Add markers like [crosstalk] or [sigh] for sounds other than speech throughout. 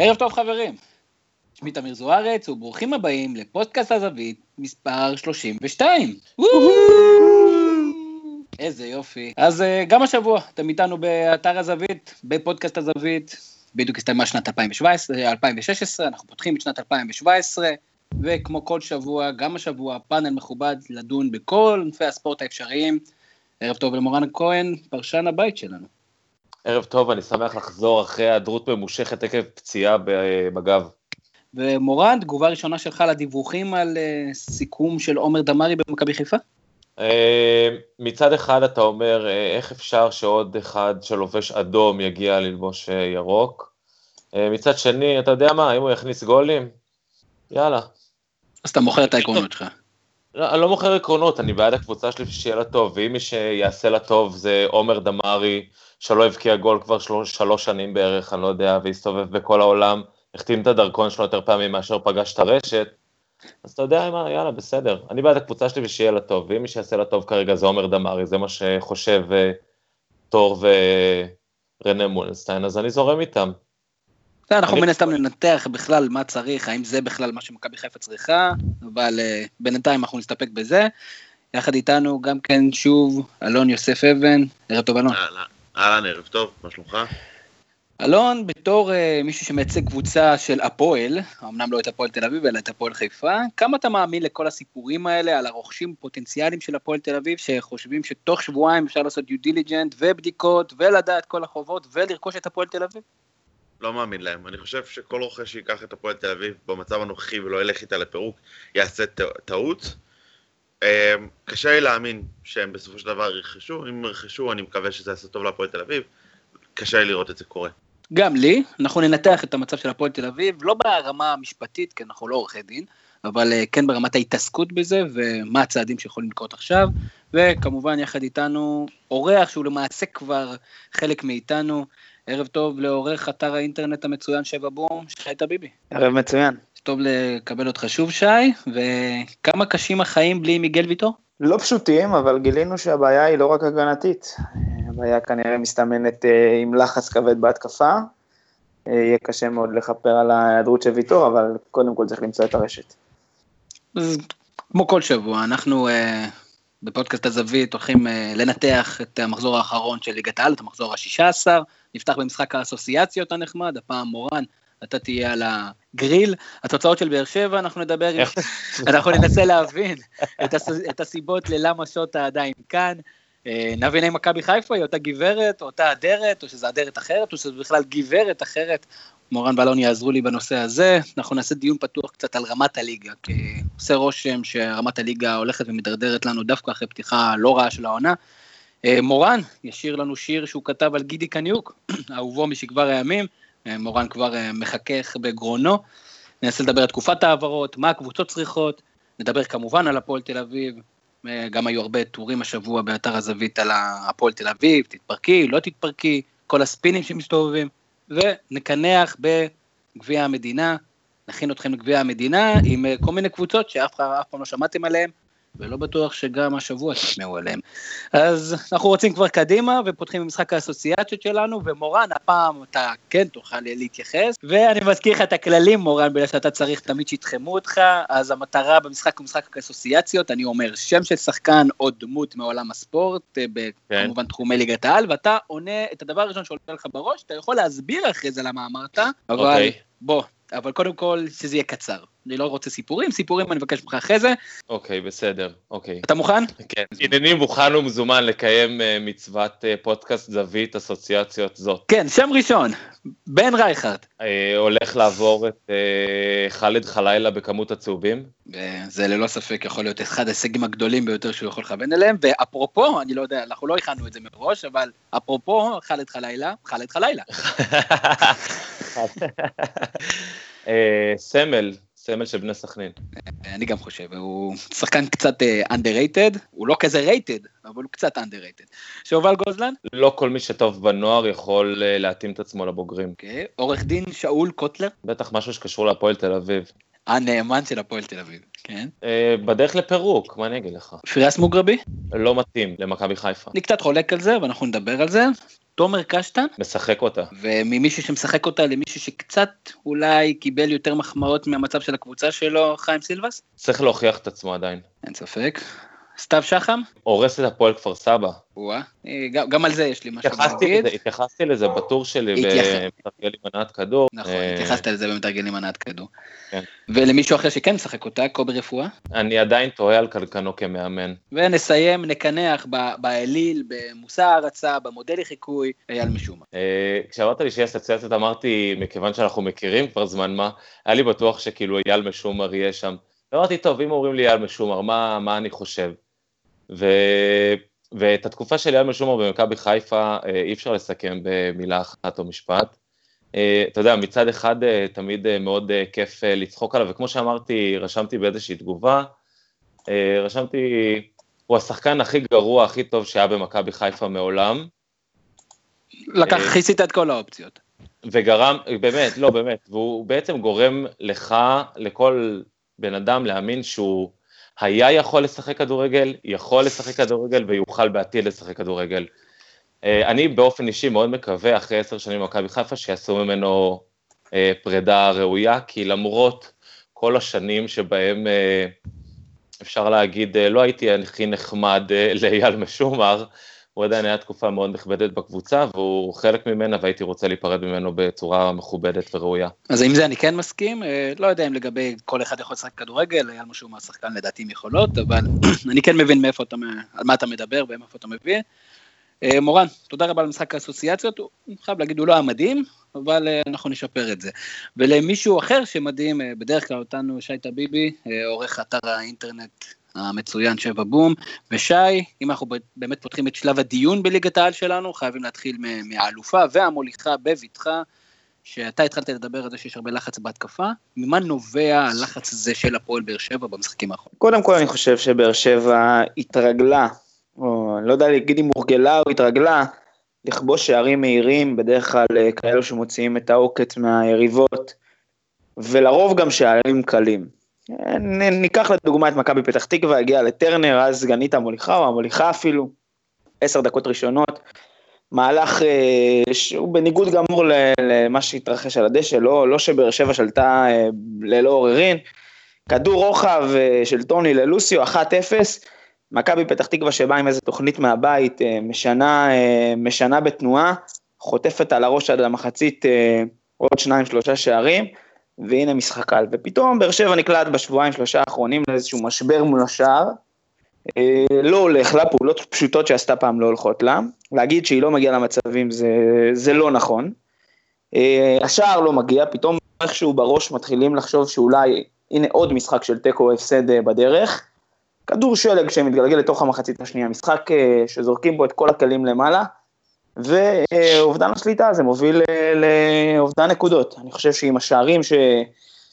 ערב טוב חברים, שמי תמיר זוארץ וברוכים הבאים לפודקאסט הזווית מספר 32. איזה יופי. אז אה, גם השבוע אתם איתנו באתר הזווית, בפודקאסט הזווית, בדיוק הסתיימה שנת 2017, 2016, אנחנו פותחים את שנת 2017, וכמו כל שבוע, גם השבוע, פאנל מכובד לדון בכל ענפי הספורט האפשריים. ערב טוב למורן כהן, פרשן הבית שלנו. ערב טוב, אני שמח לחזור אחרי היעדרות ממושכת עקב פציעה בגב. ומורן, תגובה ראשונה שלך לדיווחים על uh, סיכום של עומר דמארי במכבי חיפה? Uh, מצד אחד אתה אומר, uh, איך אפשר שעוד אחד שלובש אדום יגיע ללבוש ירוק? מצד שני, אתה יודע מה, אם הוא יכניס גולים, יאללה. אז אתה מוכר את העקרונות שלך. לא, אני לא מוכר עקרונות, אני בעד הקבוצה שלי שיהיה לה טוב, ואם מי שיעשה לה טוב זה עומר דמארי, שלא הבקיע גול כבר שלוש, שלוש שנים בערך, אני לא יודע, והסתובב בכל העולם, החתים את הדרכון שלו יותר פעמים מאשר פגש את הרשת, אז אתה יודע מה, יאללה, בסדר. אני בעד הקבוצה שלי ושיהיה לה טוב, ואם מי שיעשה לה טוב כרגע זה עומר דמארי, זה מה שחושב uh, תור ורנה מולנסטיין, אז אני זורם איתם. אנחנו מן הסתם ננתח בכלל מה צריך, האם זה בכלל מה שמכבי חיפה צריכה, אבל uh, בינתיים אנחנו נסתפק בזה. יחד איתנו גם כן שוב אלון יוסף אבן, ערב טוב אלון. אהלן, ערב טוב, מה שלומך? אלון, בתור אה, מישהו שמייצג קבוצה של הפועל, אמנם לא את הפועל תל אביב, אלא את הפועל חיפה, כמה אתה מאמין לכל הסיפורים האלה על הרוכשים פוטנציאליים של הפועל תל אביב, שחושבים שתוך שבועיים אפשר לעשות due diligence ובדיקות ולדעת כל החובות ולרכוש את הפועל תל אביב? לא מאמין להם. אני חושב שכל רוכש שיקח את הפועל תל אביב במצב הנוכחי ולא ילך איתה לפירוק, יעשה טעות. אמ, קשה לי להאמין שהם בסופו של דבר ירכשו, אם ירכשו אני מקווה שזה יעשה טוב להפועל תל אביב, קשה לי לראות את זה קורה. גם לי, אנחנו ננתח את המצב של הפועל תל אביב, לא ברמה המשפטית, כי אנחנו לא עורכי דין, אבל אה, כן ברמת ההתעסקות בזה, ומה הצעדים שיכולים לקרות עכשיו, וכמובן יחד איתנו אורח שהוא למעשה כבר חלק מאיתנו, ערב טוב לעורך אתר האינטרנט המצוין שבע בום, שי טביבי. ערב מצוין. טוב לקבל אותך שוב שי, וכמה קשים החיים בלי מיגל ויטור? לא פשוטים, אבל גילינו שהבעיה היא לא רק הגנתית. הבעיה כנראה מסתמנת אה, עם לחץ כבד בהתקפה. אה, יהיה קשה מאוד לכפר על ההיעדרות של ויטור, אבל קודם כל צריך למצוא את הרשת. אז כמו כל שבוע, אנחנו אה, בפודקאסט הזווית הולכים לנתח את המחזור האחרון של ליגת העל, את המחזור ה-16, נפתח במשחק האסוציאציות הנחמד, הפעם מורן, אתה תהיה על הגריל. התוצאות של באר שבע, אנחנו נדבר, [laughs] אנחנו ננסה להבין את, הס, את הסיבות ללמה שוטה עדיין כאן. אה, נבין אם מכבי חיפה היא אותה גברת, אותה אדרת, או שזו אדרת אחרת, או שזו בכלל גברת אחרת. מורן ואלון יעזרו לי בנושא הזה. אנחנו נעשה דיון פתוח קצת על רמת הליגה, כי עושה רושם שרמת הליגה הולכת ומתדרדרת לנו דווקא אחרי פתיחה לא רעה של העונה. אה, מורן ישיר לנו שיר שהוא כתב על גידי קניוק, [clears throat] אהובו משכבר הימים, מורן כבר אה, מחכך בגרונו. ננסה לדבר על תקופת ההעברות, מה הקבוצות צריכות, נדבר כמובן על הפועל תל אביב, גם היו הרבה טורים השבוע באתר הזווית על הפועל תל אביב, תתפרקי, לא תתפרקי, כל הספינים שמסתובבים, ונקנח בגביע המדינה, נכין אתכם לגביע המדינה עם כל מיני קבוצות שאף פעם לא שמעתם עליהן, ולא בטוח שגם השבוע תשמעו עליהם. אז אנחנו רוצים כבר קדימה, ופותחים במשחק האסוציאציות שלנו, ומורן, הפעם אתה כן תוכל להתייחס, ואני מזכיר לך את הכללים, מורן, בגלל שאתה צריך תמיד שיתחמו אותך, אז המטרה במשחק הוא משחק האסוציאציות, אני אומר שם של שחקן או דמות מעולם הספורט, אה, כן. כמובן תחומי ליגת העל, ואתה עונה את הדבר הראשון שעולה לך בראש, אתה יכול להסביר אחרי זה למה אמרת, אבל אוקיי. בוא, אבל קודם כל שזה יהיה קצר. אני לא רוצה סיפורים, סיפורים אני מבקש ממך אחרי זה. אוקיי, בסדר, אוקיי. אתה מוכן? כן. הנני מוכן ומזומן לקיים uh, מצוות uh, פודקאסט זווית אסוציאציות זאת. כן, שם ראשון, בן רייכרד. Uh, הולך לעבור את חאלד חלילה בכמות הצהובים. זה ללא ספק יכול להיות אחד ההישגים הגדולים ביותר שהוא יכול לכוון אליהם, ואפרופו, אני לא יודע, אנחנו לא הכנו את זה מראש, אבל אפרופו חאלד חלילה, חאלד חלילה. [laughs] סמל, סמל של בני סכנין. אני גם חושב, הוא שחקן קצת uh, underrated, הוא לא כזה rated, אבל הוא קצת underrated. שובל גוזלן? לא כל מי שטוב בנוער יכול uh, להתאים את עצמו לבוגרים. אוקיי, okay. עורך דין שאול קוטלר? בטח משהו שקשור להפועל תל אביב. הנאמן של הפועל תל אביב, כן. בדרך לפירוק, מה אני אגיד לך? פיריאס מוגרבי? לא מתאים למכבי חיפה. אני קצת חולק על זה, ואנחנו נדבר על זה. תומר קשטן, משחק אותה. וממישהו שמשחק אותה למישהו שקצת אולי קיבל יותר מחמאות מהמצב של הקבוצה שלו, חיים סילבס? צריך להוכיח את עצמו עדיין. אין ספק. סתיו שחם? הורס את הפועל כפר סבא. וואה, אה, גם, גם על זה יש לי משהו להגיד. לזה, התייחסתי לזה בטור שלי במתרגלים מנעת כדור. נכון, אה, התייחסת לזה במתרגלים מנעת כדור. כן. ולמישהו אחר שכן משחק אותה, קובי רפואה. אני עדיין תוהה על קלקנו כמאמן. ונסיים, נקנח ב- באליל, במושא הערצה, במודל לחיקוי, אייל משומע. אה, כשאמרת לי שיש אסוציאציות אמרתי, מכיוון שאנחנו מכירים כבר זמן מה, היה לי בטוח שכאילו אייל משומר יהיה שם. ואמרתי, טוב, אם אומרים לי אייל משומר, מה, מה אני חושב? ו... ואת התקופה של אייל משומר במכבי חיפה אה, אי אפשר לסכם במילה אחת או משפט. אה, אתה יודע, מצד אחד אה, תמיד מאוד כיף לצחוק עליו, וכמו שאמרתי, רשמתי באיזושהי תגובה, רשמתי, הוא השחקן הכי גרוע, הכי טוב שהיה במכבי חיפה מעולם, לקח, כיסית את כל האופציות. וגרם, באמת, לא באמת, והוא בעצם גורם לך, לכל בן אדם להאמין שהוא היה יכול לשחק כדורגל, יכול לשחק כדורגל ויוכל בעתיד לשחק כדורגל. אה, אני באופן אישי מאוד מקווה, אחרי עשר שנים במכבי חיפה, שיעשו ממנו אה, פרידה ראויה, כי למרות כל השנים שבהם אה, אפשר להגיד, לא הייתי הכי נחמד לאייל משומר, הוא עדיין היה תקופה מאוד נכבדת בקבוצה, והוא חלק ממנה, והייתי רוצה להיפרד ממנו בצורה מכובדת וראויה. אז עם זה אני כן מסכים, אה, לא יודע אם לגבי כל אחד יכול לשחק כדורגל, אייל משומע שחקן לדעתי עם יכולות, אבל [clears throat] אני כן מבין מאיפה אתה, על מה אתה מדבר ומאיפה אתה מביא. אה, מורן, תודה רבה על משחק האסוציאציות, אני חייב להגיד, הוא לא היה מדהים, אבל אה, אנחנו נשפר את זה. ולמישהו אחר שמדהים, בדרך כלל אותנו שי טביבי, עורך אתר האינטרנט המצוין שבע בום, ושי, אם אנחנו באמת פותחים את שלב הדיון בליגת העל שלנו, חייבים להתחיל מהאלופה והמוליכה בבטחה, שאתה התחלת לדבר על זה שיש הרבה לחץ בהתקפה, ממה נובע הלחץ הזה של הפועל באר שבע במשחקים האחרונים? קודם כל אני חושב שבאר שבע התרגלה, או לא יודע להגיד אם הורגלה או התרגלה, לכבוש שערים מהירים, בדרך כלל אה, כאלו שמוציאים את העוקץ מהיריבות, ולרוב גם שערים קלים. ניקח לדוגמה את מכבי פתח תקווה, הגיעה לטרנר, אז סגנית המוליכה, או המוליכה אפילו, עשר דקות ראשונות, מהלך אה, שהוא בניגוד גמור למה שהתרחש על הדשא, לא, לא שבאר שבע שלטה אה, ללא עוררין, כדור רוחב אה, של טוני ללוסיו, 1-0, מכבי פתח תקווה שבאה עם איזה תוכנית מהבית, משנה, משנה בתנועה, חוטפת על הראש עד המחצית אה, עוד שניים שלושה שערים, והנה משחק קל. ופתאום באר שבע נקלט בשבועיים שלושה האחרונים לאיזשהו משבר מול השער, אה, לא הולך לה, פעולות פשוטות שעשתה פעם לא הולכות לה, להגיד שהיא לא מגיעה למצבים זה, זה לא נכון. אה, השער לא מגיע, פתאום איכשהו בראש מתחילים לחשוב שאולי, הנה עוד משחק של תיקו הפסד אה, בדרך. כדור שלג שמתגלגל לתוך המחצית השנייה, משחק שזורקים בו את כל הכלים למעלה, ואובדן השליטה הזה מוביל אה, לאובדן נקודות. אני חושב שעם השערים ש...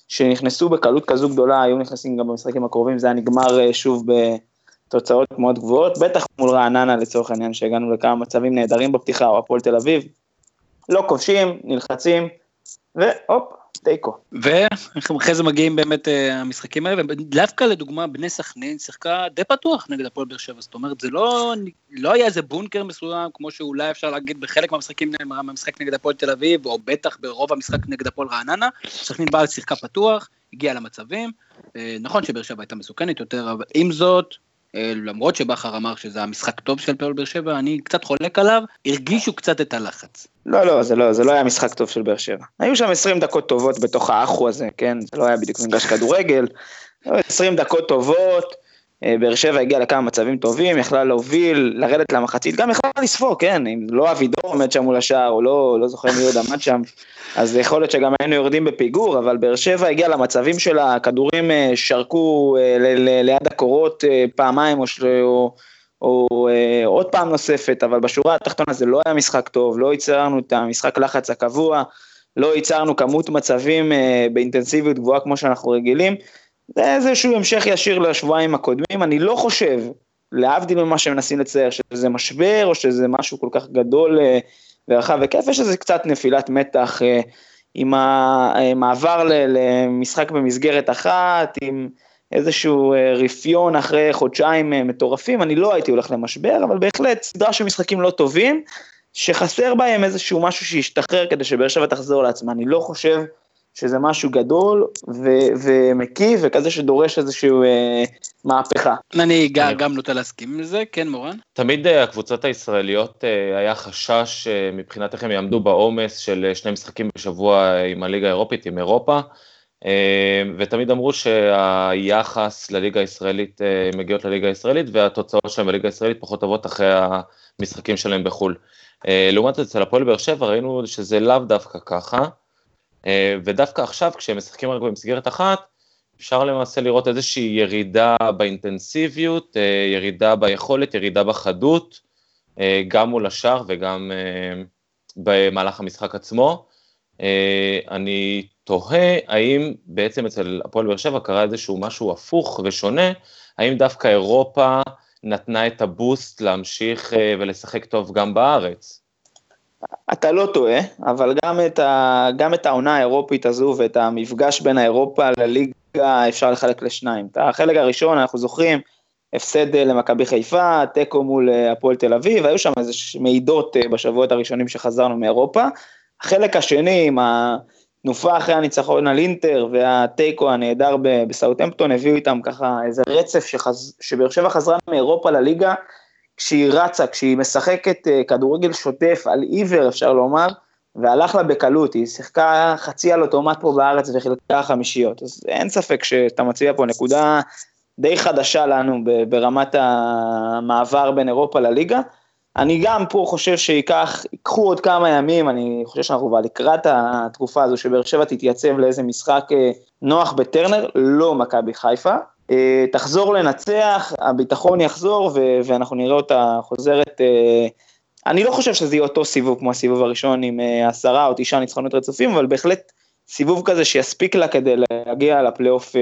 שנכנסו בקלות כזו גדולה, היו נכנסים גם במשחקים הקרובים, זה היה נגמר אה, שוב בתוצאות מאוד גבוהות, בטח מול רעננה לצורך העניין, שהגענו לכמה מצבים נהדרים בפתיחה, או הפועל תל אביב. לא כובשים, נלחצים, והופ, תיקו. ואחרי זה מגיעים באמת אה, המשחקים האלה, ודווקא לדוגמה בני סכנין שיחקה די פתוח נגד הפועל באר שבע, זאת אומרת זה לא, לא היה איזה בונקר מסוים כמו שאולי אפשר להגיד בחלק מהמשחקים מהמשחק נגד הפועל תל אביב, או בטח ברוב המשחק נגד הפועל רעננה, סכנין באה שיחקה פתוח, הגיעה למצבים, אה, נכון שבאר שבע הייתה מסוכנת יותר, אבל עם זאת, למרות שבכר אמר שזה המשחק טוב של הפועל באר שבע, אני קצת חולק עליו, הרגישו קצת את הלחץ. לא, לא, זה לא, זה לא היה משחק טוב של באר שבע. היו שם 20 דקות טובות בתוך האחו הזה, כן? זה לא היה בדיוק מגרש כדורגל. 20 דקות טובות, אה, באר שבע הגיעה לכמה מצבים טובים, יכלה להוביל, לרדת למחצית, גם יכלה לספוג, כן? אם לא אבידור עומד שם מול השער, או לא, לא זוכר מי עוד עמד שם, אז יכול להיות שגם היינו יורדים בפיגור, אבל באר שבע הגיעה למצבים שלה, הכדורים אה, שרקו אה, ליד הקורות אה, פעמיים או, או, או אה, עוד פעם נוספת, אבל בשורה התחתונה זה לא היה משחק טוב, לא ייצרנו את המשחק לחץ הקבוע, לא ייצרנו כמות מצבים אה, באינטנסיביות גבוהה כמו שאנחנו רגילים. זה איזשהו המשך ישיר לשבועיים הקודמים, אני לא חושב, להבדיל ממה שמנסים לצייר, שזה משבר או שזה משהו כל כך גדול אה, ורחב היקף, יש איזה קצת נפילת מתח אה, עם המעבר למשחק במסגרת אחת, עם איזשהו אה, רפיון אחרי חודשיים מטורפים, אני לא הייתי הולך למשבר, אבל בהחלט סדרה של משחקים לא טובים, שחסר בהם איזשהו משהו שישתחרר כדי שבאר שבע תחזור לעצמה. אני לא חושב שזה משהו גדול ו- ומקיף וכזה שדורש איזושהי אה, מהפכה. אני גם, גם נוטה להסכים עם זה, כן מורן? תמיד אה, הקבוצות הישראליות אה, היה חשש אה, מבחינת איך הם יעמדו בעומס של שני משחקים בשבוע עם הליגה האירופית, עם אירופה, ותמיד אמרו שהיחס לליגה הישראלית, מגיעות לליגה הישראלית והתוצאות שלהם בליגה הישראלית פחות טובות אחרי המשחקים שלהם בחו"ל. לעומת זאת, אצל הפועל באר שבע ראינו שזה לאו דווקא ככה. אה, ודווקא עכשיו, כשהם משחקים רק במסגרת אחת, אפשר למעשה לראות איזושהי ירידה באינטנסיביות, אה, ירידה ביכולת, ירידה בחדות, אה, גם מול השאר וגם במהלך המשחק עצמו. אני תוהה האם בעצם אצל הפועל באר שבע קרה איזשהו משהו הפוך ושונה, האם דווקא אירופה נתנה את הבוסט להמשיך ולשחק טוב גם בארץ? אתה לא טועה, אבל גם את, ה, גם את העונה האירופית הזו ואת המפגש בין האירופה לליגה אפשר לחלק לשניים. את החלק הראשון, אנחנו זוכרים, הפסד למכבי חיפה, תיקו מול אה, הפועל תל אביב, היו שם איזה מעידות אה, בשבועות הראשונים שחזרנו מאירופה. החלק השני, עם התנופה אחרי הניצחון על אינטר והתיקו הנהדר בסאוטהמפטון, הביאו איתם ככה איזה רצף. שבאר שבע חזרה מאירופה לליגה. כשהיא רצה, כשהיא משחקת אה, כדורגל שוטף על עיוור, אפשר לומר, והלך לה בקלות, היא שיחקה חצי על אוטומט פה בארץ וחילקה חמישיות. אז אין ספק שאתה מצביע פה נקודה די חדשה לנו ברמת המעבר בין אירופה לליגה. אני גם פה חושב שייקח, ייקחו עוד כמה ימים, אני חושב שאנחנו כבר לקראת התקופה הזו שבאר שבע תתייצב לאיזה משחק אה, נוח בטרנר, לא מכבי חיפה. אה, תחזור לנצח, הביטחון יחזור ו- ואנחנו נראה אותה חוזרת. אה, אני לא חושב שזה יהיה אותו סיבוב כמו הסיבוב הראשון עם עשרה או תשעה ניצחונות רצופים, אבל בהחלט סיבוב כזה שיספיק לה כדי להגיע לפלייאוף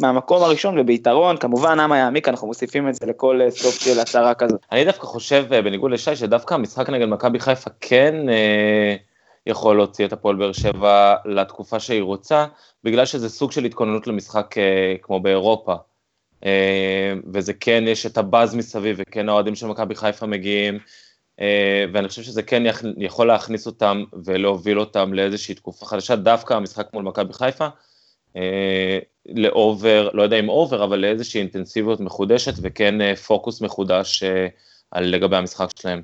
מהמקום הראשון וביתרון, כמובן אמה יעמיק, אנחנו מוסיפים את זה לכל סוף של הצהרה כזאת. אני דווקא חושב, בניגוד לשי, שדווקא המשחק נגד מכבי חיפה כן... יכול להוציא את הפועל באר שבע לתקופה שהיא רוצה, בגלל שזה סוג של התכוננות למשחק אה, כמו באירופה. אה, וזה כן, יש את הבאז מסביב, וכן האוהדים של מכבי חיפה מגיעים, אה, ואני חושב שזה כן יכול להכניס אותם ולהוביל אותם לאיזושהי תקופה חדשה, דווקא המשחק מול מכבי חיפה, ל over, לא יודע אם over, אבל לאיזושהי אינטנסיביות מחודשת, וכן פוקוס מחודש על לגבי המשחק שלהם.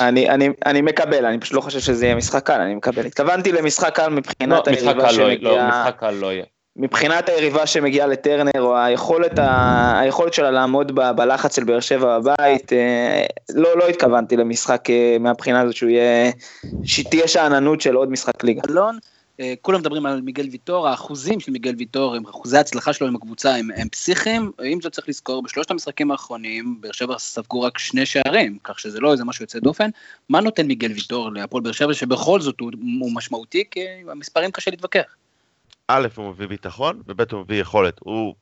אני, אני, אני מקבל, אני פשוט לא חושב שזה יהיה משחק קל, אני מקבל. התכוונתי למשחק קל מבחינת לא, היריבה לא, שמגיעה... לא, משחק קל לא יהיה. מבחינת היריבה שמגיעה לטרנר, או היכולת, ה... היכולת שלה לעמוד ב... בלחץ של באר שבע בבית, אה, לא, לא התכוונתי למשחק אה, מהבחינה הזאת שהוא יהיה, שתהיה שאננות של עוד משחק ליגה. אלון, אה, כולם מדברים על מיגל ויטור, האחוזים של מיגל ויטור, אחוזי ההצלחה שלו עם הקבוצה הם, הם פסיכיים, עם זאת צריך לזכור, בשלושת המשחקים האחרונים, באר שבע ספגו רק שני שערים, כך שזה לא איזה משהו יוצא דופן. מה נותן מיגל ויטור להפועל באר שבע, שבכל זאת הוא, הוא משמעותי, כי המספרים קשה להתווכח. א', הוא מביא ביטחון, וב', הוא מביא יכולת. הוא,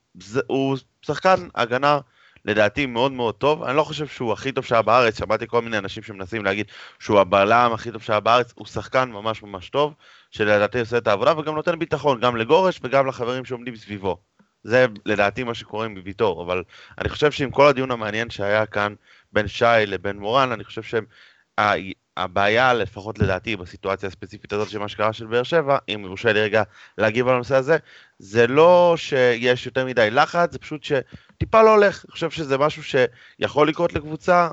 הוא שחקן הגנה לדעתי מאוד מאוד טוב. אני לא חושב שהוא הכי טוב שהיה בארץ, שמעתי כל מיני אנשים שמנסים להגיד שהוא הבלם הכי טוב שהיה בארץ, הוא שחקן ממש ממש טוב, שלדעתי עושה את העבודה וגם נותן ביטחון, גם לגורש וגם לחברים שעומדים סביבו. זה לדעתי מה שקורה עם ויטור, אבל אני חושב שעם כל הדיון המעניין שהיה כאן בין שי לבין מורן, אני חושב שהם... הבעיה, לפחות לדעתי, בסיטואציה הספציפית הזאת של מה שקרה של באר שבע, אם יורשה לי רגע להגיב על הנושא הזה, זה לא שיש יותר מדי לחץ, זה פשוט שטיפה לא הולך. אני חושב שזה משהו שיכול לקרות לקבוצה,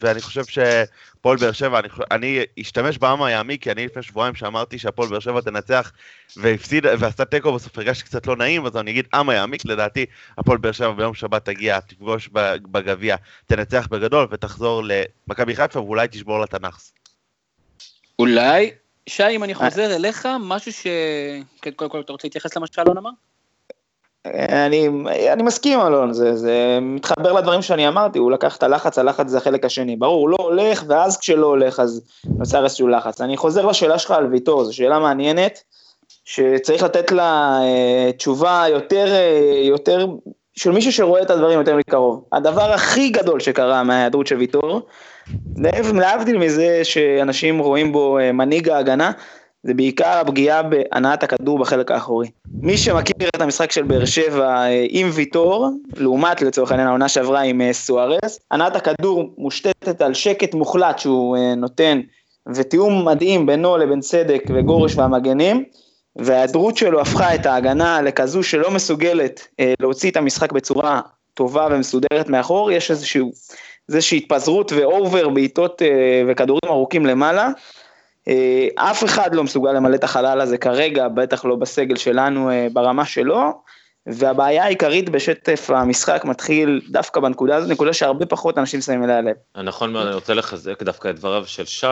ואני חושב שפועל באר שבע, אני, אני אשתמש בעם היעמי, כי אני לפני שבועיים שאמרתי שהפועל באר שבע תנצח והפסיד, ועשתה תיקו, בסוף הרגשתי קצת לא נעים, אז אני אגיד עם היעמיק, לדעתי הפועל באר שבע ביום שבת תגיע, תפגוש בגביע, תנצח בגדול ותחזור למכבי חיפה ואולי תשבור לה. אולי, שי, אם אני חוזר אליך, משהו ש... קודם כל אתה רוצה להתייחס למה שאלון אמר? אני, אני מסכים אלון, זה, זה מתחבר לדברים שאני אמרתי, הוא לקח את הלחץ, הלחץ זה החלק השני, ברור, הוא לא הולך, ואז כשלא הולך אז נוצר איזשהו לחץ. אני חוזר לשאלה שלך על ויטור, זו שאלה מעניינת, שצריך לתת לה אה, תשובה יותר, אה, יותר, של מישהו שרואה את הדברים יותר מקרוב. הדבר הכי גדול שקרה מההיעדרות של ויטור, להבדיל מזה שאנשים רואים בו אה, מנהיג ההגנה, זה בעיקר הפגיעה בהנעת הכדור בחלק האחורי. מי שמכיר את המשחק של באר שבע אה, עם ויטור, לעומת לצורך העניין העונה שעברה עם אה, סוארס, הנעת הכדור מושתתת על שקט מוחלט שהוא אה, נותן, ותיאום מדהים בינו לבין צדק וגורש והמגנים, וההיעדרות שלו הפכה את ההגנה לכזו שלא מסוגלת להוציא את המשחק בצורה טובה ומסודרת מאחור, יש איזושהי התפזרות ואובר בעיטות וכדורים ארוכים למעלה. אה, אף אחד לא מסוגל למלא את החלל הזה כרגע, בטח לא בסגל שלנו אה, ברמה שלו, והבעיה העיקרית בשטף המשחק מתחיל דווקא בנקודה הזאת, נקודה שהרבה פחות אנשים שמים אליה לב. נכון מאוד, אני רוצה לחזק דווקא את דבריו של שי,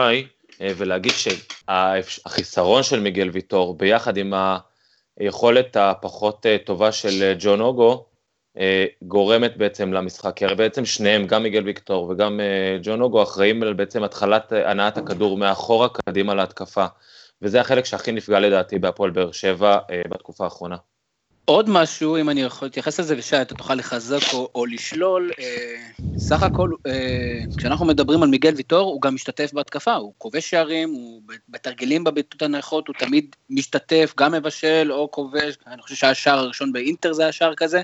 אה, ולהגיד שהחיסרון של מיגל ויטור, ביחד עם היכולת הפחות טובה של ג'ון אוגו, גורמת בעצם למשחק, כי הרי בעצם שניהם, גם מיגל ויקטור וגם אה, ג'ון אוגו, אחראים על בעצם התחלת הנעת הכדור מאחורה קדימה להתקפה. וזה החלק שהכי נפגע לדעתי בהפועל באר שבע אה, בתקופה האחרונה. עוד משהו, אם אני יכול להתייחס לזה, ושי, אתה תוכל לחזק או, או לשלול, אה, סך הכל, אה, כשאנחנו מדברים על מיגל ויטור, הוא גם משתתף בהתקפה, הוא כובש שערים, הוא בתרגילים בביתות הנכות, הוא תמיד משתתף, גם מבשל או כובש, אני חושב שהשער הראשון באינטר זה השער כזה, אה,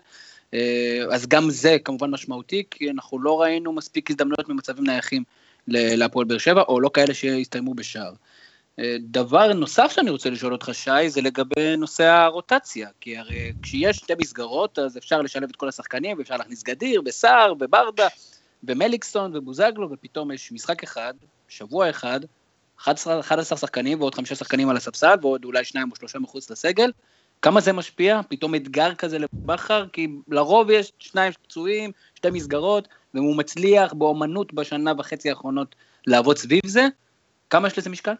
אז גם זה כמובן משמעותי, כי אנחנו לא ראינו מספיק הזדמנויות ממצבים נייחים להפועל באר שבע, או לא כאלה שהסתיימו בשער. אה, דבר נוסף שאני רוצה לשאול אותך, שי, זה לגבי נושא הרוטציה, כי הרי כשיש שתי מסגרות, אז אפשר לשלב את כל השחקנים, ואפשר להכניס גדיר, בסער, בברדה, במליקסון ובוזגלו, ופתאום יש משחק אחד, שבוע אחד, 11, 11 שחקנים ועוד חמישה שחקנים על הספסל, ועוד אולי שניים או שלושה מחוץ לסגל, כמה זה משפיע? פתאום אתגר כזה לבכר? כי לרוב יש שניים פצועים, שתי מסגרות, והוא מצליח באומנות בשנה וחצי האחרונות לעבוד סביב זה. כמה יש לזה משקל?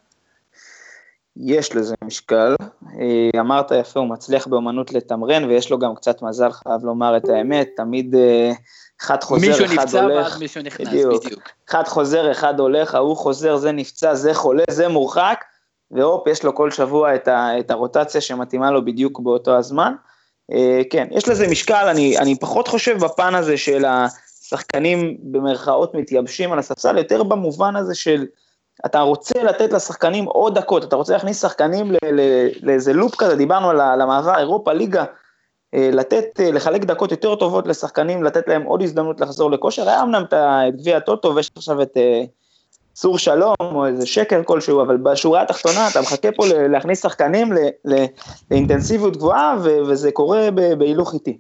יש לזה משקל. אה, אמרת יפה, הוא מצליח באומנות לתמרן, ויש לו גם קצת מזל, חייב לומר את האמת, תמיד אה, אחד חוזר, אחד הולך. מישהו נפצע ואז מישהו נכנס, בדיוק. בדיוק. אחד חוזר, אחד הולך, ההוא חוזר, זה נפצע, זה חולה, זה מורחק. והופ, יש לו כל שבוע את, ה, את הרוטציה שמתאימה לו בדיוק באותו הזמן. אה, כן, יש לזה משקל, אני, אני פחות חושב בפן הזה של השחקנים במרכאות מתייבשים על הספסל, יותר במובן הזה של אתה רוצה לתת לשחקנים עוד דקות, אתה רוצה להכניס שחקנים לאיזה לופ כזה, דיברנו על המעבר אירופה, ליגה, אה, לתת, אה, לחלק דקות יותר טובות לשחקנים, לתת להם עוד הזדמנות לחזור לכושר, היה אמנם את גביע הטוטו ויש עכשיו את צור שלום או איזה שקר כלשהו, אבל בשורה התחתונה אתה מחכה פה להכניס שחקנים לאינטנסיביות גבוהה וזה קורה בהילוך איטי.